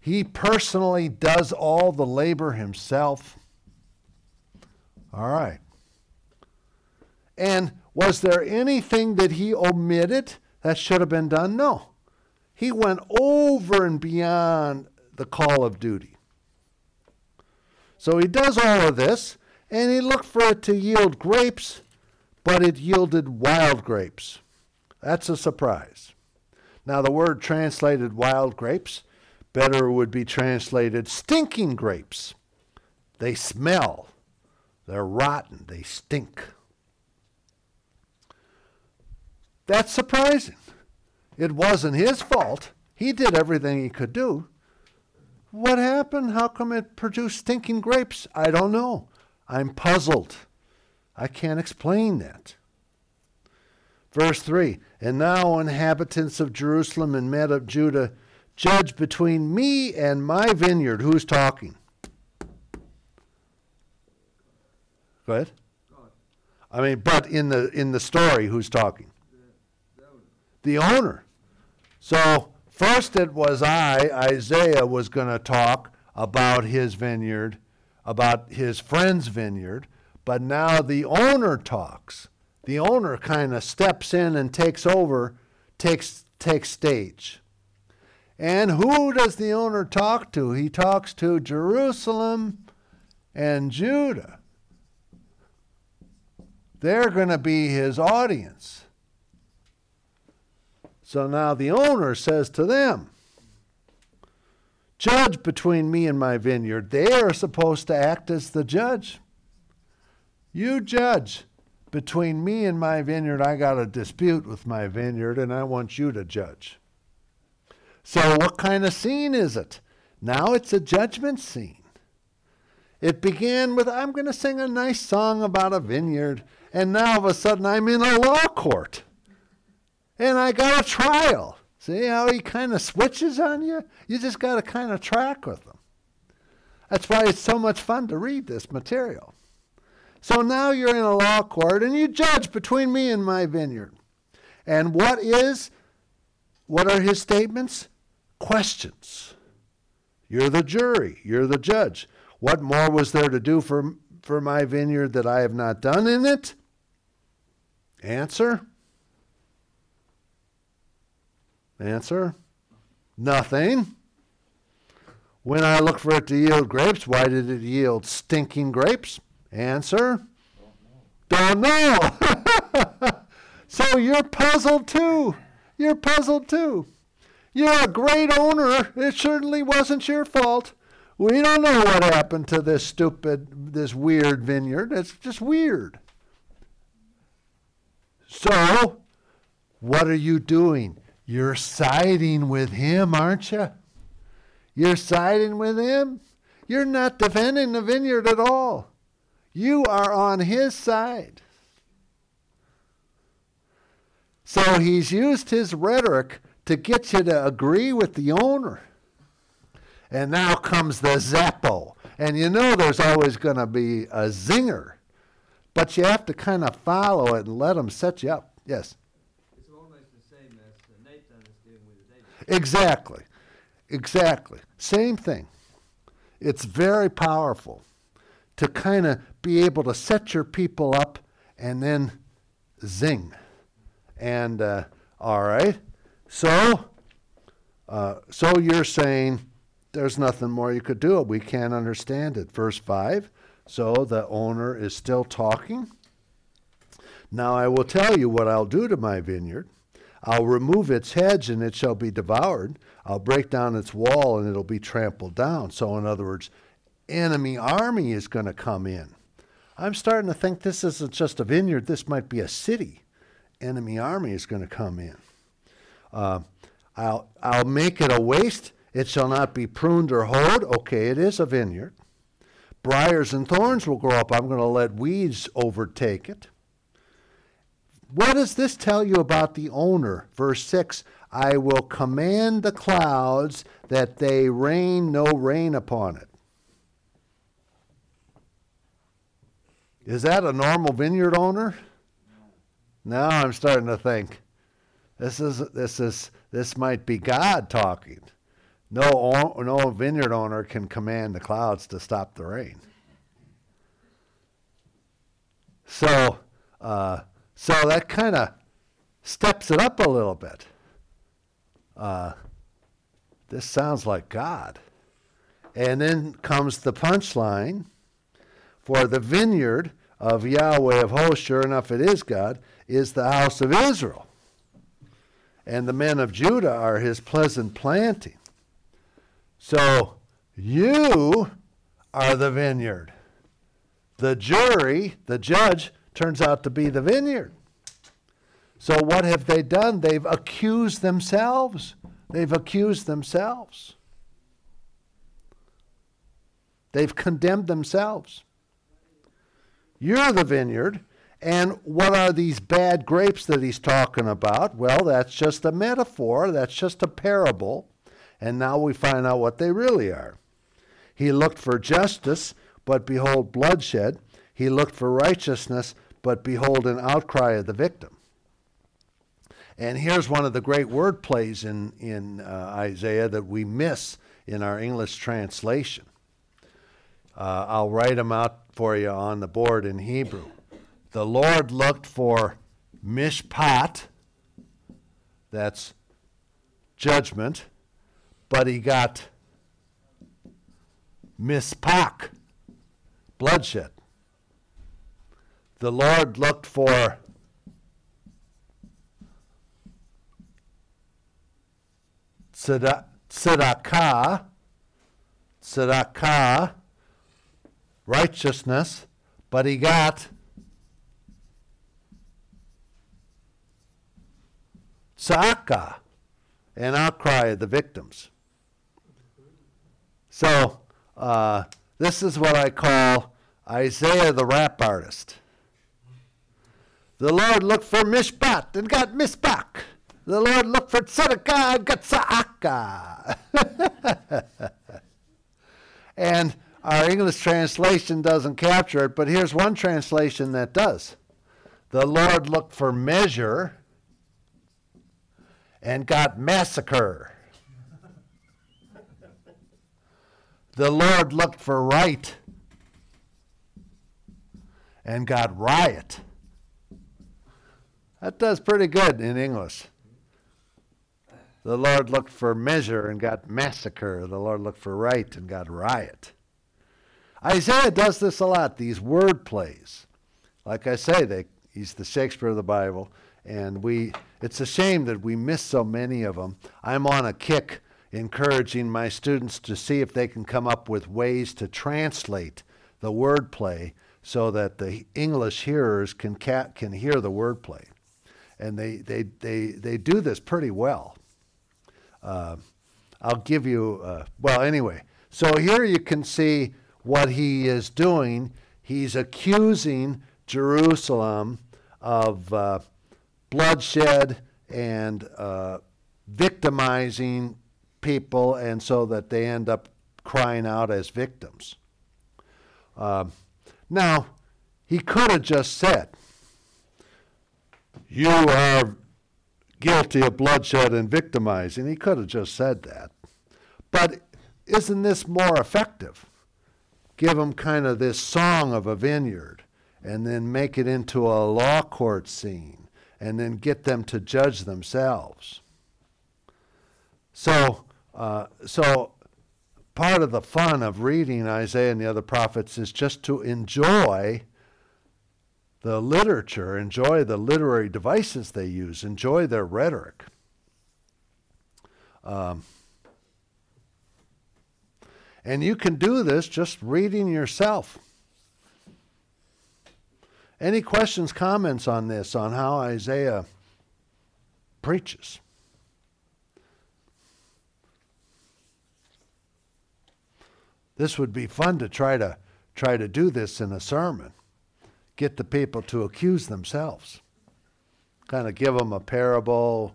He personally does all the labor himself. All right. And was there anything that he omitted that should have been done? No. He went over and beyond the call of duty. So he does all of this, and he looked for it to yield grapes, but it yielded wild grapes. That's a surprise. Now, the word translated wild grapes better would be translated stinking grapes. They smell, they're rotten, they stink. That's surprising. It wasn't his fault. He did everything he could do. What happened? How come it produced stinking grapes? I don't know. I'm puzzled. I can't explain that. Verse 3 And now, inhabitants of Jerusalem and men of Judah, judge between me and my vineyard. Who's talking? Go ahead. I mean, but in the in the story, who's talking? The owner. So First, it was I, Isaiah, was going to talk about his vineyard, about his friend's vineyard, but now the owner talks. The owner kind of steps in and takes over, takes, takes stage. And who does the owner talk to? He talks to Jerusalem and Judah. They're going to be his audience. So now the owner says to them, Judge between me and my vineyard. They are supposed to act as the judge. You judge between me and my vineyard. I got a dispute with my vineyard, and I want you to judge. So, what kind of scene is it? Now it's a judgment scene. It began with, I'm going to sing a nice song about a vineyard, and now of a sudden I'm in a law court and I got a trial. See how he kind of switches on you? You just got to kind of track with him. That's why it's so much fun to read this material. So now you're in a law court and you judge between me and my vineyard. And what is, what are his statements? Questions. You're the jury, you're the judge. What more was there to do for, for my vineyard that I have not done in it? Answer Answer Nothing. When I look for it to yield grapes, why did it yield stinking grapes? Answer Don't know. so you're puzzled too. You're puzzled too. You're a great owner. It certainly wasn't your fault. We don't know what happened to this stupid, this weird vineyard. It's just weird. So, what are you doing? You're siding with him, aren't you? You're siding with him. You're not defending the vineyard at all. You are on his side. So he's used his rhetoric to get you to agree with the owner. And now comes the Zappo. And you know there's always going to be a zinger. But you have to kind of follow it and let them set you up. Yes? It's almost the same as Nathan is dealing with David. Exactly. Exactly. Same thing. It's very powerful to kind of be able to set your people up and then zing. And uh, all right, so uh, so you're saying there's nothing more you could do. We can't understand it. Verse five. So the owner is still talking. Now I will tell you what I'll do to my vineyard. I'll remove its hedge and it shall be devoured. I'll break down its wall and it'll be trampled down. So, in other words, enemy army is going to come in. I'm starting to think this isn't just a vineyard, this might be a city. Enemy army is going to come in. Uh, I'll, I'll make it a waste. It shall not be pruned or hoed. Okay, it is a vineyard. Briars and thorns will grow up. I'm going to let weeds overtake it. What does this tell you about the owner? Verse 6 I will command the clouds that they rain no rain upon it. Is that a normal vineyard owner? Now I'm starting to think this is this is this might be God talking. No, no vineyard owner can command the clouds to stop the rain. So, uh, so that kind of steps it up a little bit. Uh, this sounds like God. And then comes the punchline for the vineyard of Yahweh of hosts, sure enough, it is God, is the house of Israel. And the men of Judah are his pleasant planting. So you are the vineyard. The jury, the judge, turns out to be the vineyard. So, what have they done? They've accused themselves. They've accused themselves. They've condemned themselves. You're the vineyard. And what are these bad grapes that he's talking about? Well, that's just a metaphor, that's just a parable. And now we find out what they really are. He looked for justice, but behold, bloodshed. He looked for righteousness, but behold, an outcry of the victim. And here's one of the great word plays in, in uh, Isaiah that we miss in our English translation. Uh, I'll write them out for you on the board in Hebrew. The Lord looked for mishpat, that's judgment, but he got mispak, bloodshed. The Lord looked for tzedakah, tzedakah, righteousness, but he got tzaka, an outcry of the victims. So, uh, this is what I call Isaiah the rap artist. The Lord looked for mishpat and got mishpak. The Lord looked for tzedakah and got tzaka. and our English translation doesn't capture it, but here's one translation that does. The Lord looked for measure and got massacre. The Lord looked for right and got riot. That does pretty good in English. The Lord looked for measure and got massacre. The Lord looked for right and got riot. Isaiah does this a lot, these word plays. Like I say, they, he's the Shakespeare of the Bible, and we it's a shame that we miss so many of them. I'm on a kick encouraging my students to see if they can come up with ways to translate the wordplay so that the English hearers can, ca- can hear the wordplay. And they, they, they, they do this pretty well. Uh, I'll give you, uh, well, anyway. So here you can see what he is doing. He's accusing Jerusalem of uh, bloodshed and uh, victimizing people, and so that they end up crying out as victims. Uh, now, he could have just said, You are guilty of bloodshed and victimizing. He could have just said that. But isn't this more effective? Give them kind of this song of a vineyard and then make it into a law court scene and then get them to judge themselves. So, uh, so part of the fun of reading Isaiah and the other prophets is just to enjoy the literature, enjoy the literary devices they use, enjoy their rhetoric. Um, and you can do this just reading yourself. Any questions, comments on this, on how Isaiah preaches? This would be fun to try to try to do this in a sermon. Get the people to accuse themselves. Kind of give them a parable,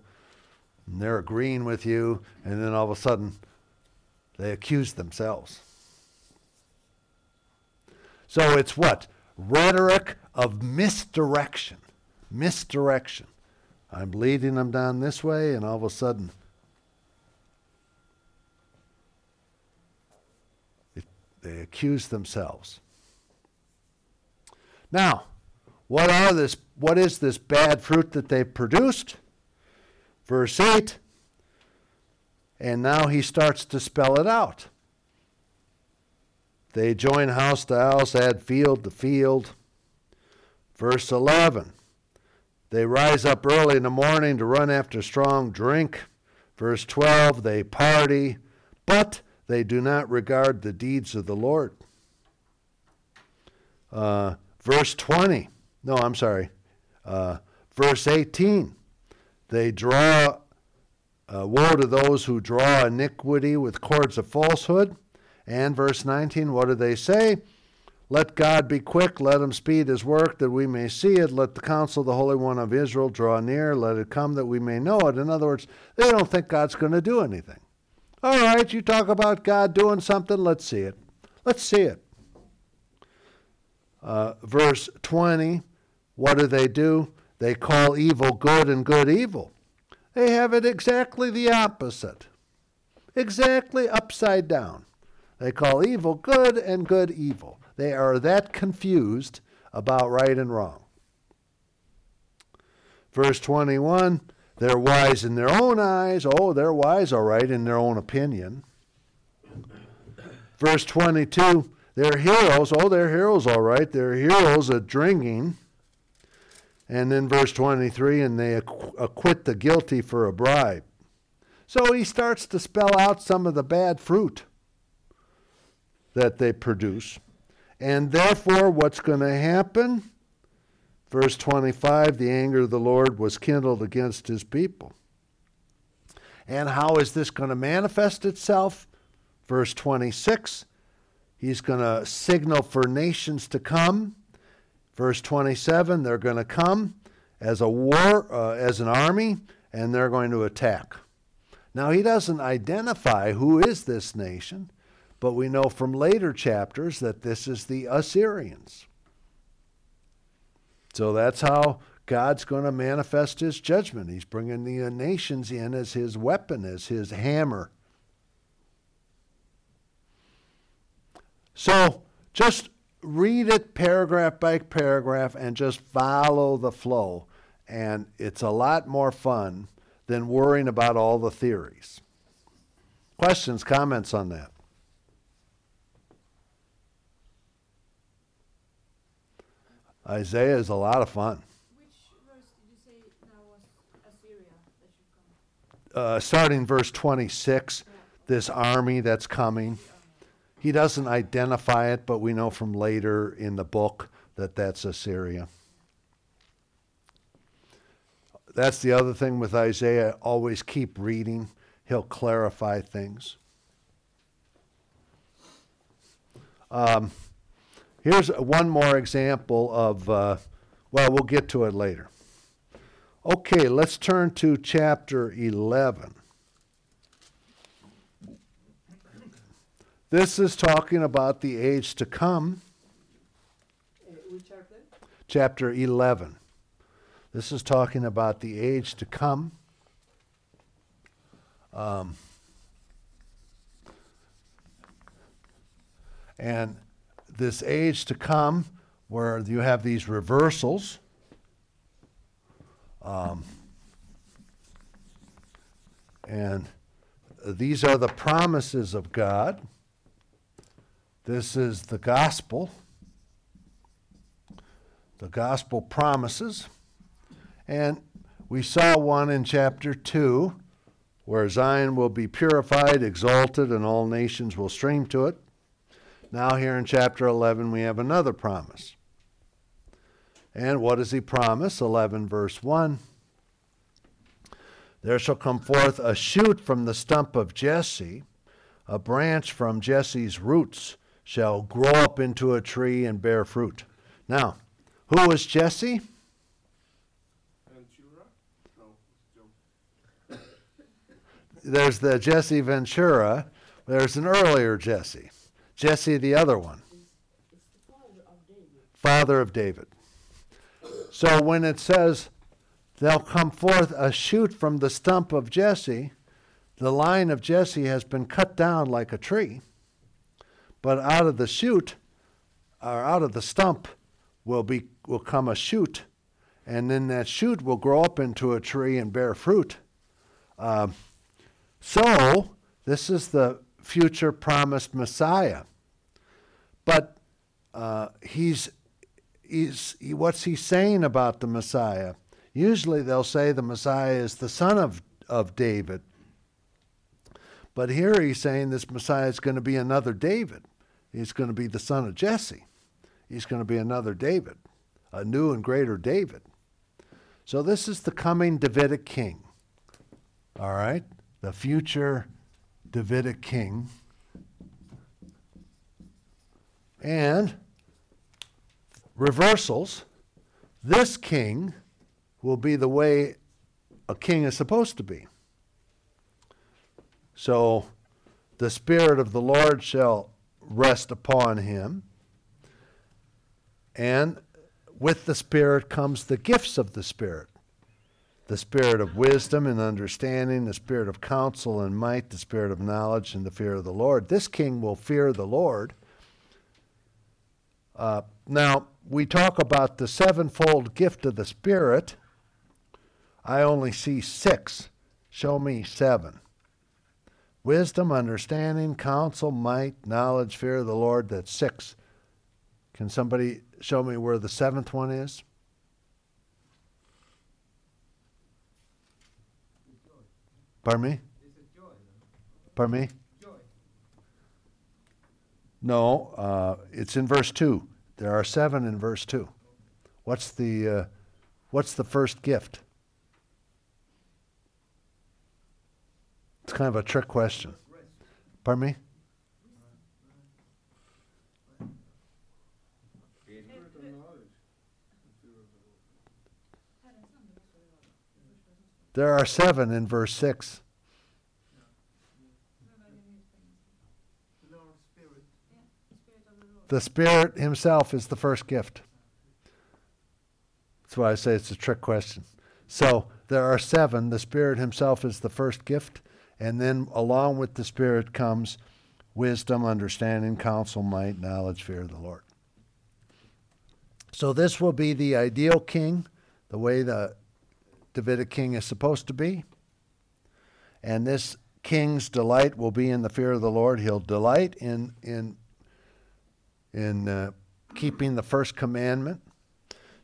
and they're agreeing with you, and then all of a sudden they accuse themselves. So it's what? Rhetoric of misdirection. Misdirection. I'm leading them down this way, and all of a sudden, it, they accuse themselves. Now, what are this? What is this bad fruit that they've produced? Verse eight. And now he starts to spell it out. They join house to house, add field to field. Verse 11 They rise up early in the morning to run after strong drink. Verse 12 They party, but they do not regard the deeds of the Lord. Uh, verse 20, no, I'm sorry. Uh, verse 18 They draw, uh, woe to those who draw iniquity with cords of falsehood. And verse 19, what do they say? Let God be quick, let him speed his work that we may see it. Let the counsel of the Holy One of Israel draw near, let it come that we may know it. In other words, they don't think God's going to do anything. All right, you talk about God doing something, let's see it. Let's see it. Uh, verse 20, what do they do? They call evil good and good evil. They have it exactly the opposite, exactly upside down. They call evil good and good evil. They are that confused about right and wrong. Verse 21 they're wise in their own eyes. Oh, they're wise, all right, in their own opinion. Verse 22 they're heroes. Oh, they're heroes, all right. They're heroes at drinking. And then verse 23 and they acquit the guilty for a bribe. So he starts to spell out some of the bad fruit that they produce. And therefore, what's going to happen? Verse 25 the anger of the Lord was kindled against his people. And how is this going to manifest itself? Verse 26 he's going to signal for nations to come. Verse 27 they're going to come as a war, uh, as an army, and they're going to attack. Now, he doesn't identify who is this nation. But we know from later chapters that this is the Assyrians. So that's how God's going to manifest his judgment. He's bringing the nations in as his weapon, as his hammer. So just read it paragraph by paragraph and just follow the flow. And it's a lot more fun than worrying about all the theories. Questions, comments on that? Isaiah is a lot of fun. Which verse did you say now was Assyria that should? Uh, starting verse 26, this army that's coming. He doesn't identify it, but we know from later in the book that that's Assyria. That's the other thing with Isaiah. Always keep reading, he'll clarify things. Um, Here's one more example of, uh, well, we'll get to it later. Okay, let's turn to chapter 11. This is talking about the age to come. which chapter? Chapter 11. This is talking about the age to come. Um, and this age to come where you have these reversals. Um, and these are the promises of God. This is the gospel. The gospel promises. And we saw one in chapter 2 where Zion will be purified, exalted, and all nations will stream to it. Now, here in chapter 11, we have another promise. And what does he promise? 11, verse 1. There shall come forth a shoot from the stump of Jesse, a branch from Jesse's roots shall grow up into a tree and bear fruit. Now, who was Jesse? Ventura? No, There's the Jesse Ventura. There's an earlier Jesse. Jesse, the other one. Father of David. So when it says, There'll come forth a shoot from the stump of Jesse, the line of Jesse has been cut down like a tree, but out of the shoot, or out of the stump, will, be, will come a shoot, and then that shoot will grow up into a tree and bear fruit. Um, so, this is the future promised Messiah. But uh, he's, he's he, what's he saying about the Messiah? Usually they'll say the Messiah is the son of, of David. But here he's saying this Messiah is going to be another David. He's going to be the son of Jesse. He's going to be another David, a new and greater David. So this is the coming Davidic king. All right? The future Davidic king. And reversals. This king will be the way a king is supposed to be. So the Spirit of the Lord shall rest upon him. And with the Spirit comes the gifts of the Spirit. the spirit of wisdom and understanding, the spirit of counsel and might, the spirit of knowledge and the fear of the Lord. This king will fear the Lord. Uh, now, we talk about the sevenfold gift of the Spirit. I only see six. Show me seven wisdom, understanding, counsel, might, knowledge, fear of the Lord. That's six. Can somebody show me where the seventh one is? Pardon me? Pardon me? No, uh, it's in verse two. There are seven in verse two. What's the uh, what's the first gift? It's kind of a trick question. Pardon me? There are seven in verse 6. The Spirit Himself is the first gift. That's why I say it's a trick question. So there are seven. The Spirit Himself is the first gift. And then along with the Spirit comes wisdom, understanding, counsel, might, knowledge, fear of the Lord. So this will be the ideal king, the way the Davidic king is supposed to be. And this king's delight will be in the fear of the Lord. He'll delight in in in uh, keeping the first commandment.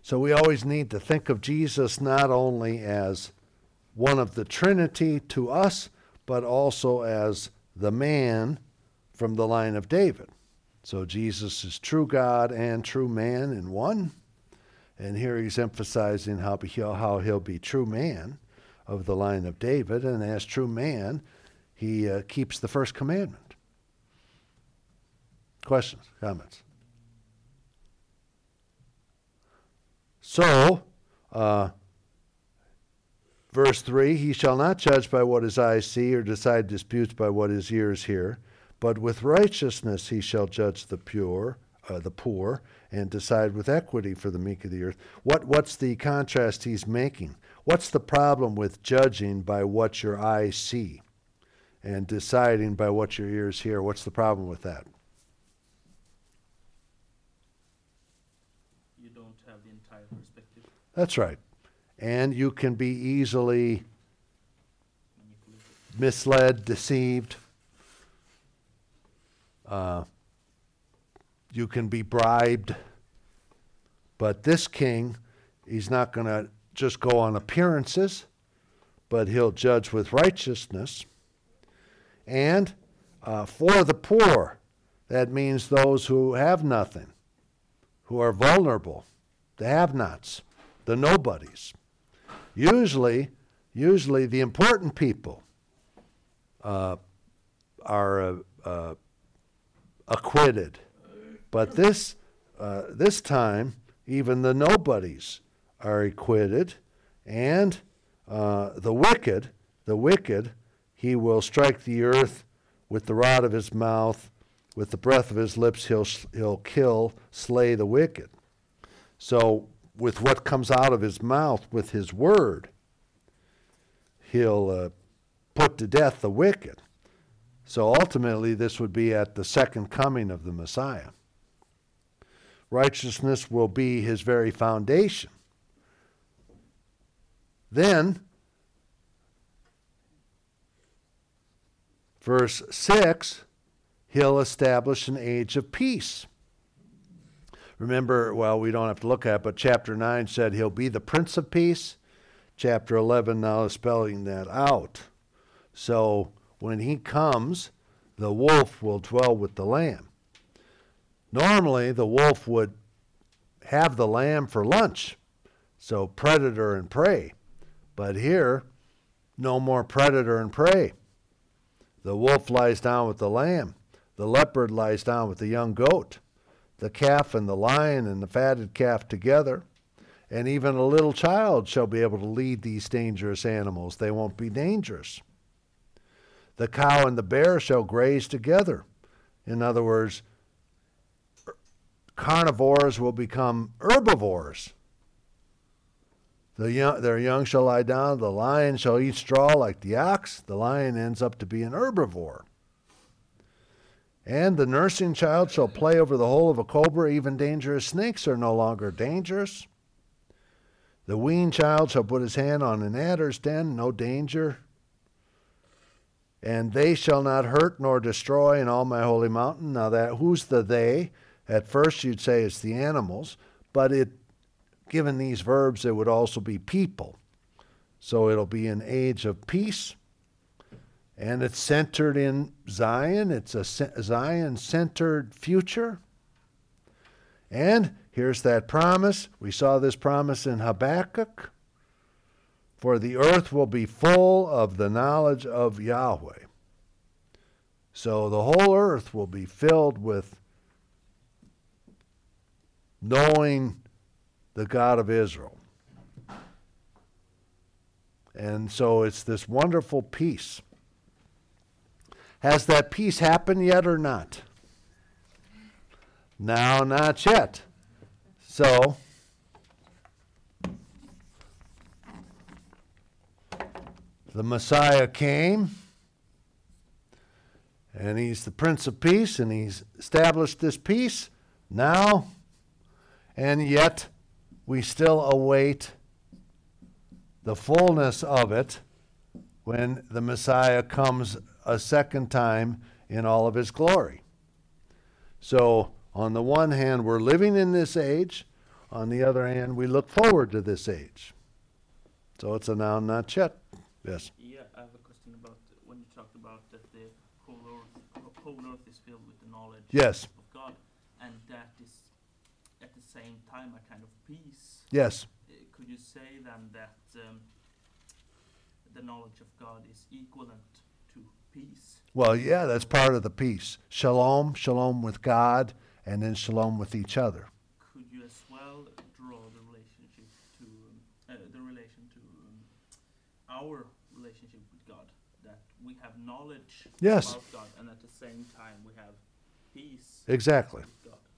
So we always need to think of Jesus not only as one of the Trinity to us, but also as the man from the line of David. So Jesus is true God and true man in one. And here he's emphasizing how, he'll, how he'll be true man of the line of David. And as true man, he uh, keeps the first commandment. Questions, comments? So, uh, Verse 3 He shall not judge by what his eyes see, or decide disputes by what his ears hear, but with righteousness he shall judge the pure, uh, the poor, and decide with equity for the meek of the earth. What, what's the contrast he's making? What's the problem with judging by what your eyes see and deciding by what your ears hear? What's the problem with that? You don't have the entire perspective. That's right and you can be easily misled, deceived. Uh, you can be bribed. But this king, he's not going to just go on appearances, but he'll judge with righteousness. And uh, for the poor, that means those who have nothing, who are vulnerable, the have nots, the nobodies. Usually, usually the important people uh, are uh, uh, acquitted, but this uh, this time even the nobodies are acquitted, and uh, the wicked, the wicked, he will strike the earth with the rod of his mouth, with the breath of his lips, he'll he'll kill, slay the wicked. So with what comes out of his mouth, with his word, he'll uh, put to death the wicked. So ultimately, this would be at the second coming of the Messiah. Righteousness will be his very foundation. Then, verse 6, he'll establish an age of peace. Remember, well, we don't have to look at it, but chapter 9 said he'll be the Prince of Peace. Chapter 11 now is spelling that out. So when he comes, the wolf will dwell with the lamb. Normally, the wolf would have the lamb for lunch, so predator and prey. But here, no more predator and prey. The wolf lies down with the lamb, the leopard lies down with the young goat the calf and the lion and the fatted calf together. And even a little child shall be able to lead these dangerous animals. They won't be dangerous. The cow and the bear shall graze together. In other words, carnivores will become herbivores. The young, their young shall lie down. The lion shall eat straw like the ox. The lion ends up to be an herbivore. And the nursing child shall play over the hole of a cobra. Even dangerous snakes are no longer dangerous. The weaned child shall put his hand on an adder's den, no danger. And they shall not hurt nor destroy in all my holy mountain. Now that who's the they? At first you'd say it's the animals, but it given these verbs it would also be people. So it'll be an age of peace. And it's centered in Zion. It's a Zion centered future. And here's that promise. We saw this promise in Habakkuk. For the earth will be full of the knowledge of Yahweh. So the whole earth will be filled with knowing the God of Israel. And so it's this wonderful peace. Has that peace happened yet or not? Now, not yet. So, the Messiah came, and he's the Prince of Peace, and he's established this peace now, and yet we still await the fullness of it when the Messiah comes a second time in all of his glory. So, on the one hand, we're living in this age. On the other hand, we look forward to this age. So it's a noun, not yet. Yes. Yeah, I have a question about when you talked about that the whole earth, whole earth is filled with the knowledge Yes. of God, and that is at the same time a kind of peace. Yes. Uh, Could you say then that um, the knowledge of God is equivalent to peace? Well, yeah, that's part of the peace. Shalom, shalom with God, and then shalom with each other. Could you as well draw the relationship to um, uh, the relation to um, our relationship with God? That we have knowledge Yes. about God, and at the same time we have peace Exactly.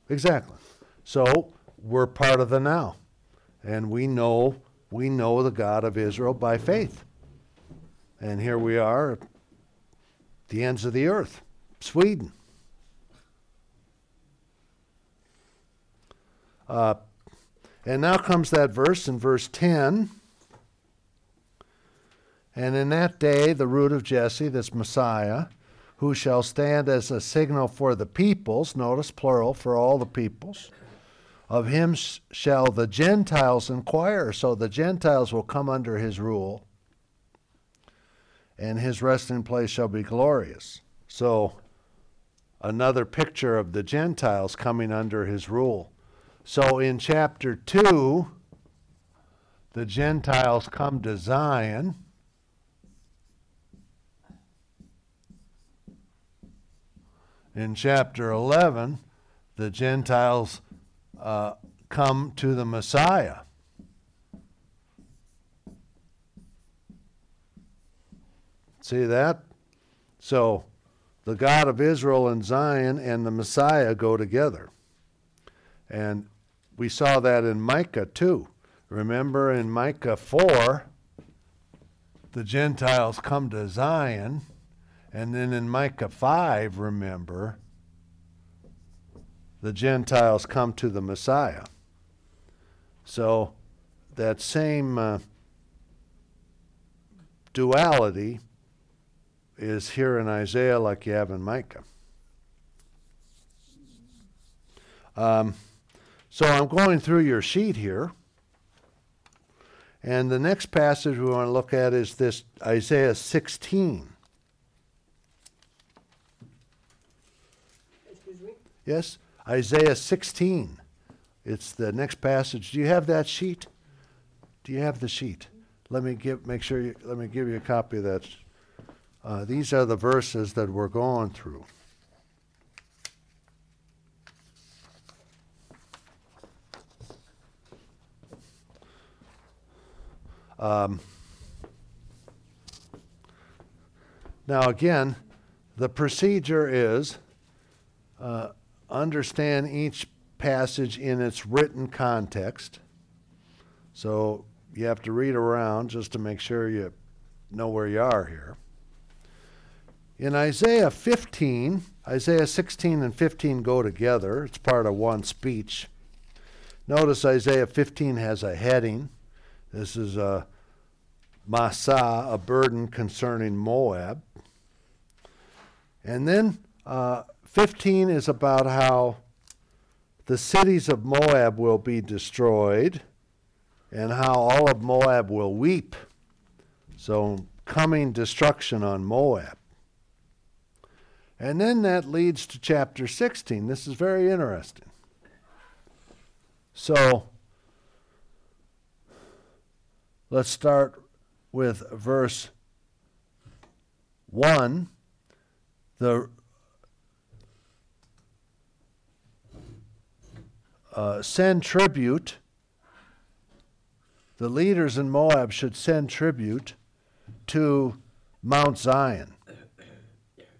Exactly. So we're part of the now. And we know we know the God of Israel by faith. And here we are the ends of the earth, Sweden. Uh, and now comes that verse in verse 10. And in that day, the root of Jesse, this Messiah, who shall stand as a signal for the peoples, notice plural, for all the peoples, of him sh- shall the Gentiles inquire. So the Gentiles will come under his rule, and his resting place shall be glorious. So another picture of the Gentiles coming under his rule. So in chapter 2, the Gentiles come to Zion. In chapter 11, the Gentiles uh, come to the Messiah. See that? So the God of Israel and Zion and the Messiah go together. And we saw that in Micah too. Remember in Micah 4, the Gentiles come to Zion. And then in Micah 5, remember, the Gentiles come to the Messiah. So that same uh, duality is here in Isaiah like you have in Micah. Um, so I'm going through your sheet here. And the next passage we want to look at is this Isaiah 16. Excuse me? Yes? Isaiah 16. It's the next passage. Do you have that sheet? Do you have the sheet? Let me give make sure you, let me give you a copy of that. Uh, these are the verses that we're going through. Um, now, again, the procedure is uh, understand each passage in its written context. So you have to read around just to make sure you know where you are here. In Isaiah 15, Isaiah 16 and 15 go together. It's part of one speech. Notice Isaiah 15 has a heading. This is a Massa, a burden concerning Moab. And then uh, 15 is about how the cities of Moab will be destroyed and how all of Moab will weep. So, coming destruction on Moab. And then that leads to chapter 16. This is very interesting. So, let's start with verse 1. The uh, send tribute. The leaders in Moab should send tribute to Mount Zion,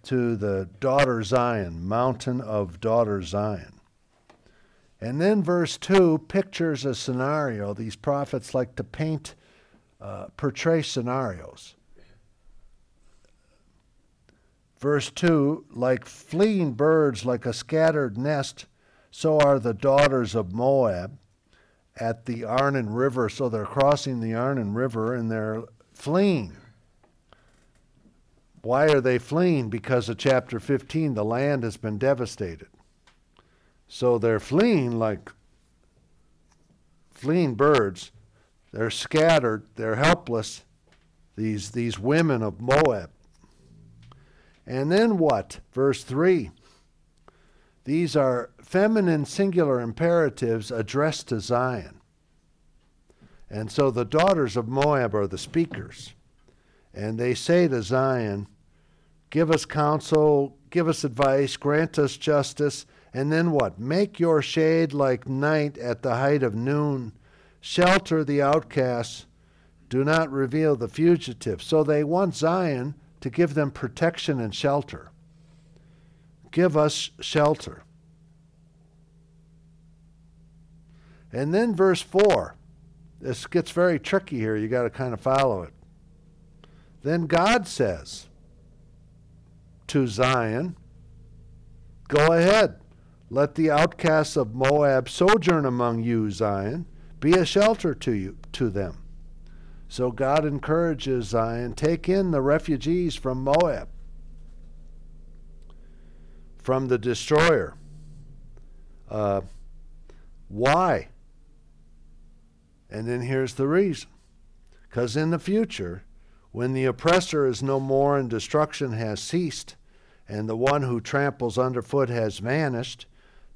to the daughter Zion, mountain of daughter Zion. And then verse 2 pictures a scenario. These prophets like to paint, uh, portray scenarios. Verse 2 like fleeing birds, like a scattered nest, so are the daughters of Moab at the Arnon River. So they're crossing the Arnon River and they're fleeing. Why are they fleeing? Because of chapter 15, the land has been devastated. So they're fleeing like fleeing birds. They're scattered, they're helpless, these, these women of Moab. And then what? Verse 3. These are feminine singular imperatives addressed to Zion. And so the daughters of Moab are the speakers. And they say to Zion, Give us counsel, give us advice, grant us justice, and then what? Make your shade like night at the height of noon. Shelter the outcasts. Do not reveal the fugitive. So they want Zion to give them protection and shelter. Give us shelter. And then verse 4. This gets very tricky here. You got to kind of follow it. Then God says to Zion, Go ahead. Let the outcasts of Moab sojourn among you, Zion. Be a shelter to you to them. So God encourages Zion, take in the refugees from Moab, from the destroyer. Uh, why? And then here's the reason. Because in the future, when the oppressor is no more and destruction has ceased, and the one who tramples underfoot has vanished,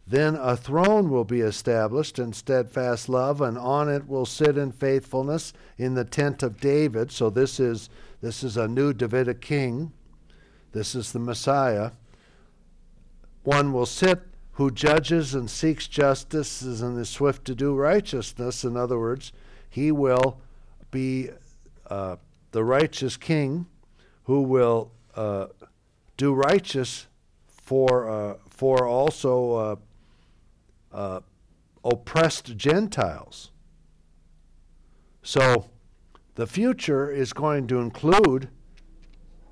then a throne will be established in steadfast love, and on it will sit in faithfulness in the tent of David. So this is this is a new Davidic king. This is the Messiah. One will sit who judges and seeks justice and is swift to do righteousness. In other words, he will be uh, the righteous king who will uh, do righteous for uh, for also uh, uh, oppressed Gentiles. So the future is going to include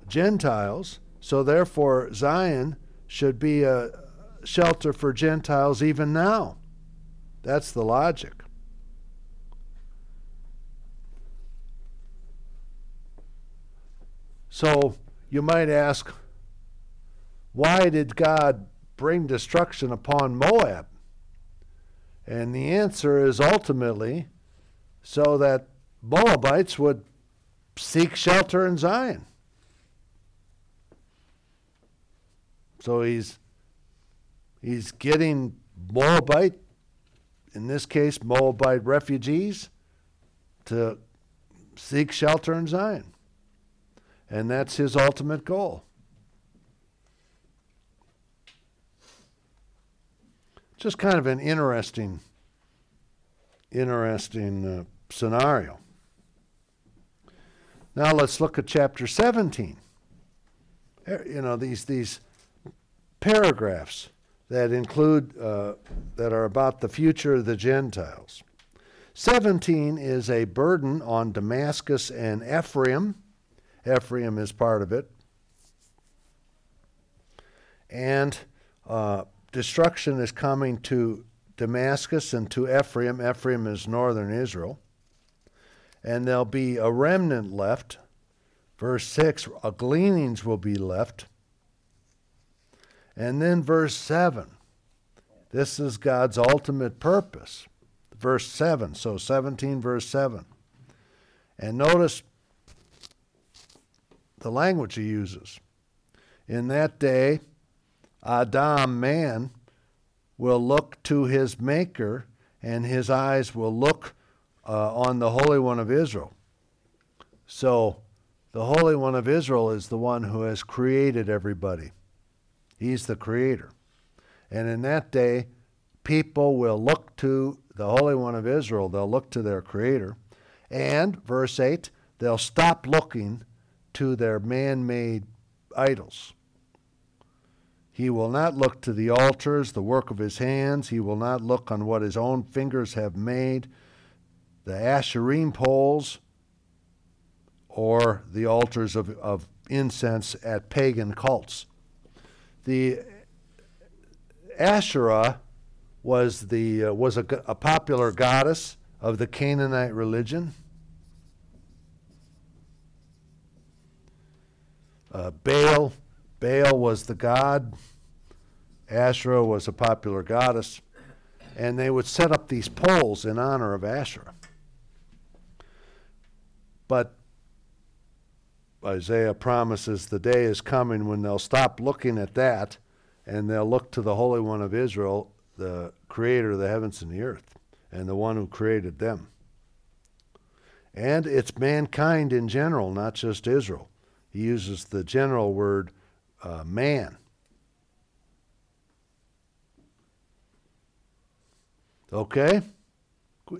Gentiles. So therefore, Zion should be a shelter for Gentiles even now. That's the logic. So you might ask, why did God bring destruction upon Moab? And the answer is ultimately so that Moabites would seek shelter in Zion. So he's he's getting Moabite, in this case Moabite refugees, to seek shelter in Zion. And that's his ultimate goal. Just kind of an interesting, interesting uh, scenario. Now let's look at chapter 17. You know, these, these paragraphs that include, uh, that are about the future of the Gentiles. 17 is a burden on Damascus and Ephraim. Ephraim is part of it. And uh, destruction is coming to Damascus and to Ephraim. Ephraim is northern Israel. And there'll be a remnant left. Verse 6 a gleanings will be left. And then verse 7 this is God's ultimate purpose. Verse 7. So 17, verse 7. And notice the language he uses. In that day, Adam, man, will look to his Maker, and his eyes will look uh, on the Holy One of Israel. So, the Holy One of Israel is the one who has created everybody. He's the creator. And in that day, people will look to the Holy One of Israel. They'll look to their Creator. And, verse 8, they'll stop looking to their man made idols. He will not look to the altars, the work of his hands. He will not look on what his own fingers have made, the Asherim poles, or the altars of, of incense at pagan cults. The Asherah was, the, uh, was a, a popular goddess of the Canaanite religion. Uh, Baal, Baal was the god. Asherah was a popular goddess. And they would set up these poles in honor of Asherah. But Isaiah promises the day is coming when they'll stop looking at that and they'll look to the Holy One of Israel, the creator of the heavens and the earth, and the one who created them. And it's mankind in general, not just Israel. He uses the general word uh, man. Okay?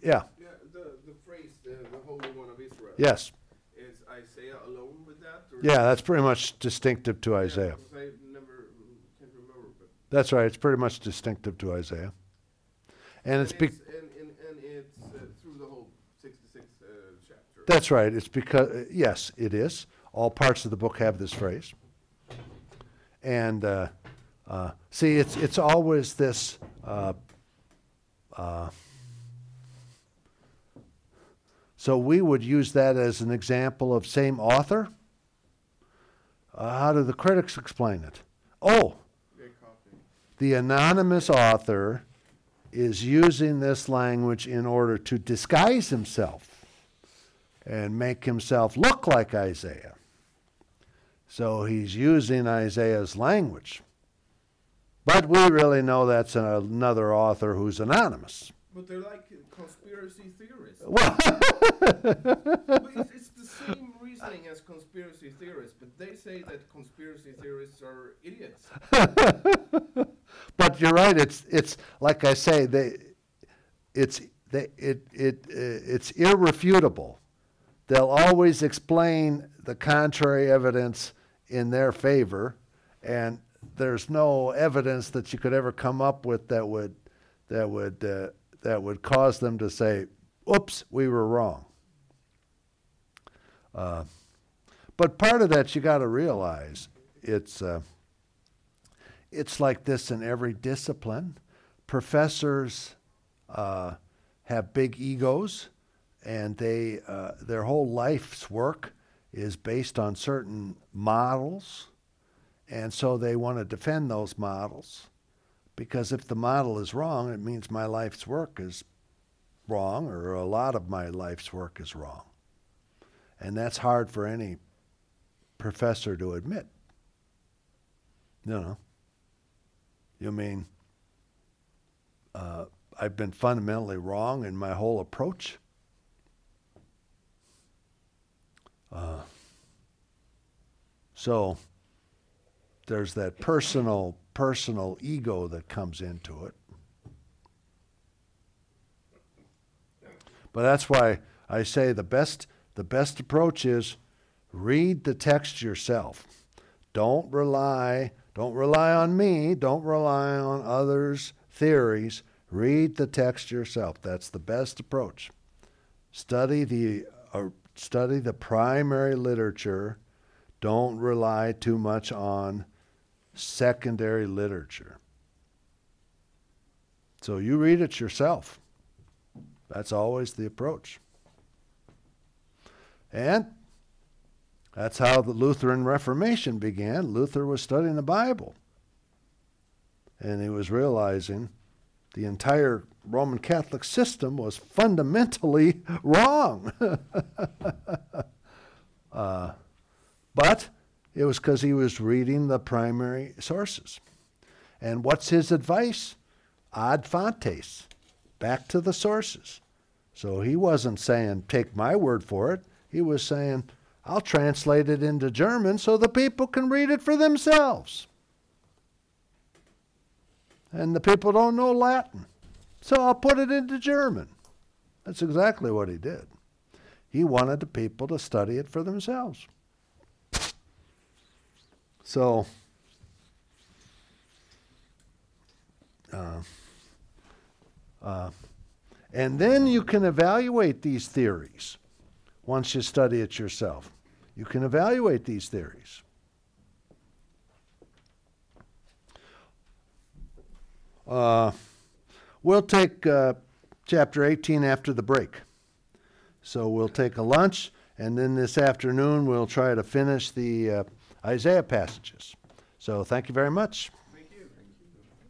Yeah. Yeah, the, the phrase, the, the Holy One of Israel. Yes. Is Isaiah alone with that? Or Yeah, that's pretty much distinctive to Yeah, Isaiah. 'cause I never can remember. But That's right. It's pretty much distinctive to Isaiah. And it's, be- and, and, and it's uh, through the whole 66 uh, chapter. that's right. It's because yes, it is. All parts of the book have this phrase. And uh, uh, see, it's it's always this. Uh, uh, so we would use that as an example of same author. Uh, how do the critics explain it? Oh, the anonymous author is using this language in order to disguise himself and make himself look like Isaiah. So he's using Isaiah's language. But we really know that's another author who's anonymous. But they're like conspiracy theorists. Well, it's, it's the same reasoning as conspiracy theorists, but they say that conspiracy theorists are idiots. but you're right. It's it's like I say. They, it's they, it it uh, it's irrefutable. They'll always explain the contrary evidence in their favor, and there's no evidence that you could ever come up with that would that would uh, that would cause them to say, "Oops, we were wrong." Uh, but part of that you got to realize it's. Uh, it's like this in every discipline. Professors uh, have big egos, and they uh, their whole life's work is based on certain models, and so they want to defend those models, because if the model is wrong, it means my life's work is wrong, or a lot of my life's work is wrong, and that's hard for any professor to admit. You know. You mean uh, I've been fundamentally wrong in my whole approach? Uh, so there's that personal personal ego that comes into it. But that's why I say the best the best approach is read the text yourself. Don't rely don't rely on me. Don't rely on others' theories. Read the text yourself. That's the best approach. Study the uh, study the primary literature. Don't rely too much on secondary literature. So you read it yourself. That's always the approach. And that's how the Lutheran Reformation began. Luther was studying the Bible. And he was realizing the entire Roman Catholic system was fundamentally wrong. uh, but it was because he was reading the primary sources. And what's his advice? Ad fontes, back to the sources. So he wasn't saying, take my word for it. He was saying, I'll translate it into German so the people can read it for themselves. And the people don't know Latin. So I'll put it into German. That's exactly what he did. He wanted the people to study it for themselves. So, uh, uh, and then you can evaluate these theories once you study it yourself. You can evaluate these theories. Uh, we'll take uh, chapter 18 after the break. So we'll take a lunch, and then this afternoon we'll try to finish the uh, Isaiah passages. So thank you very much.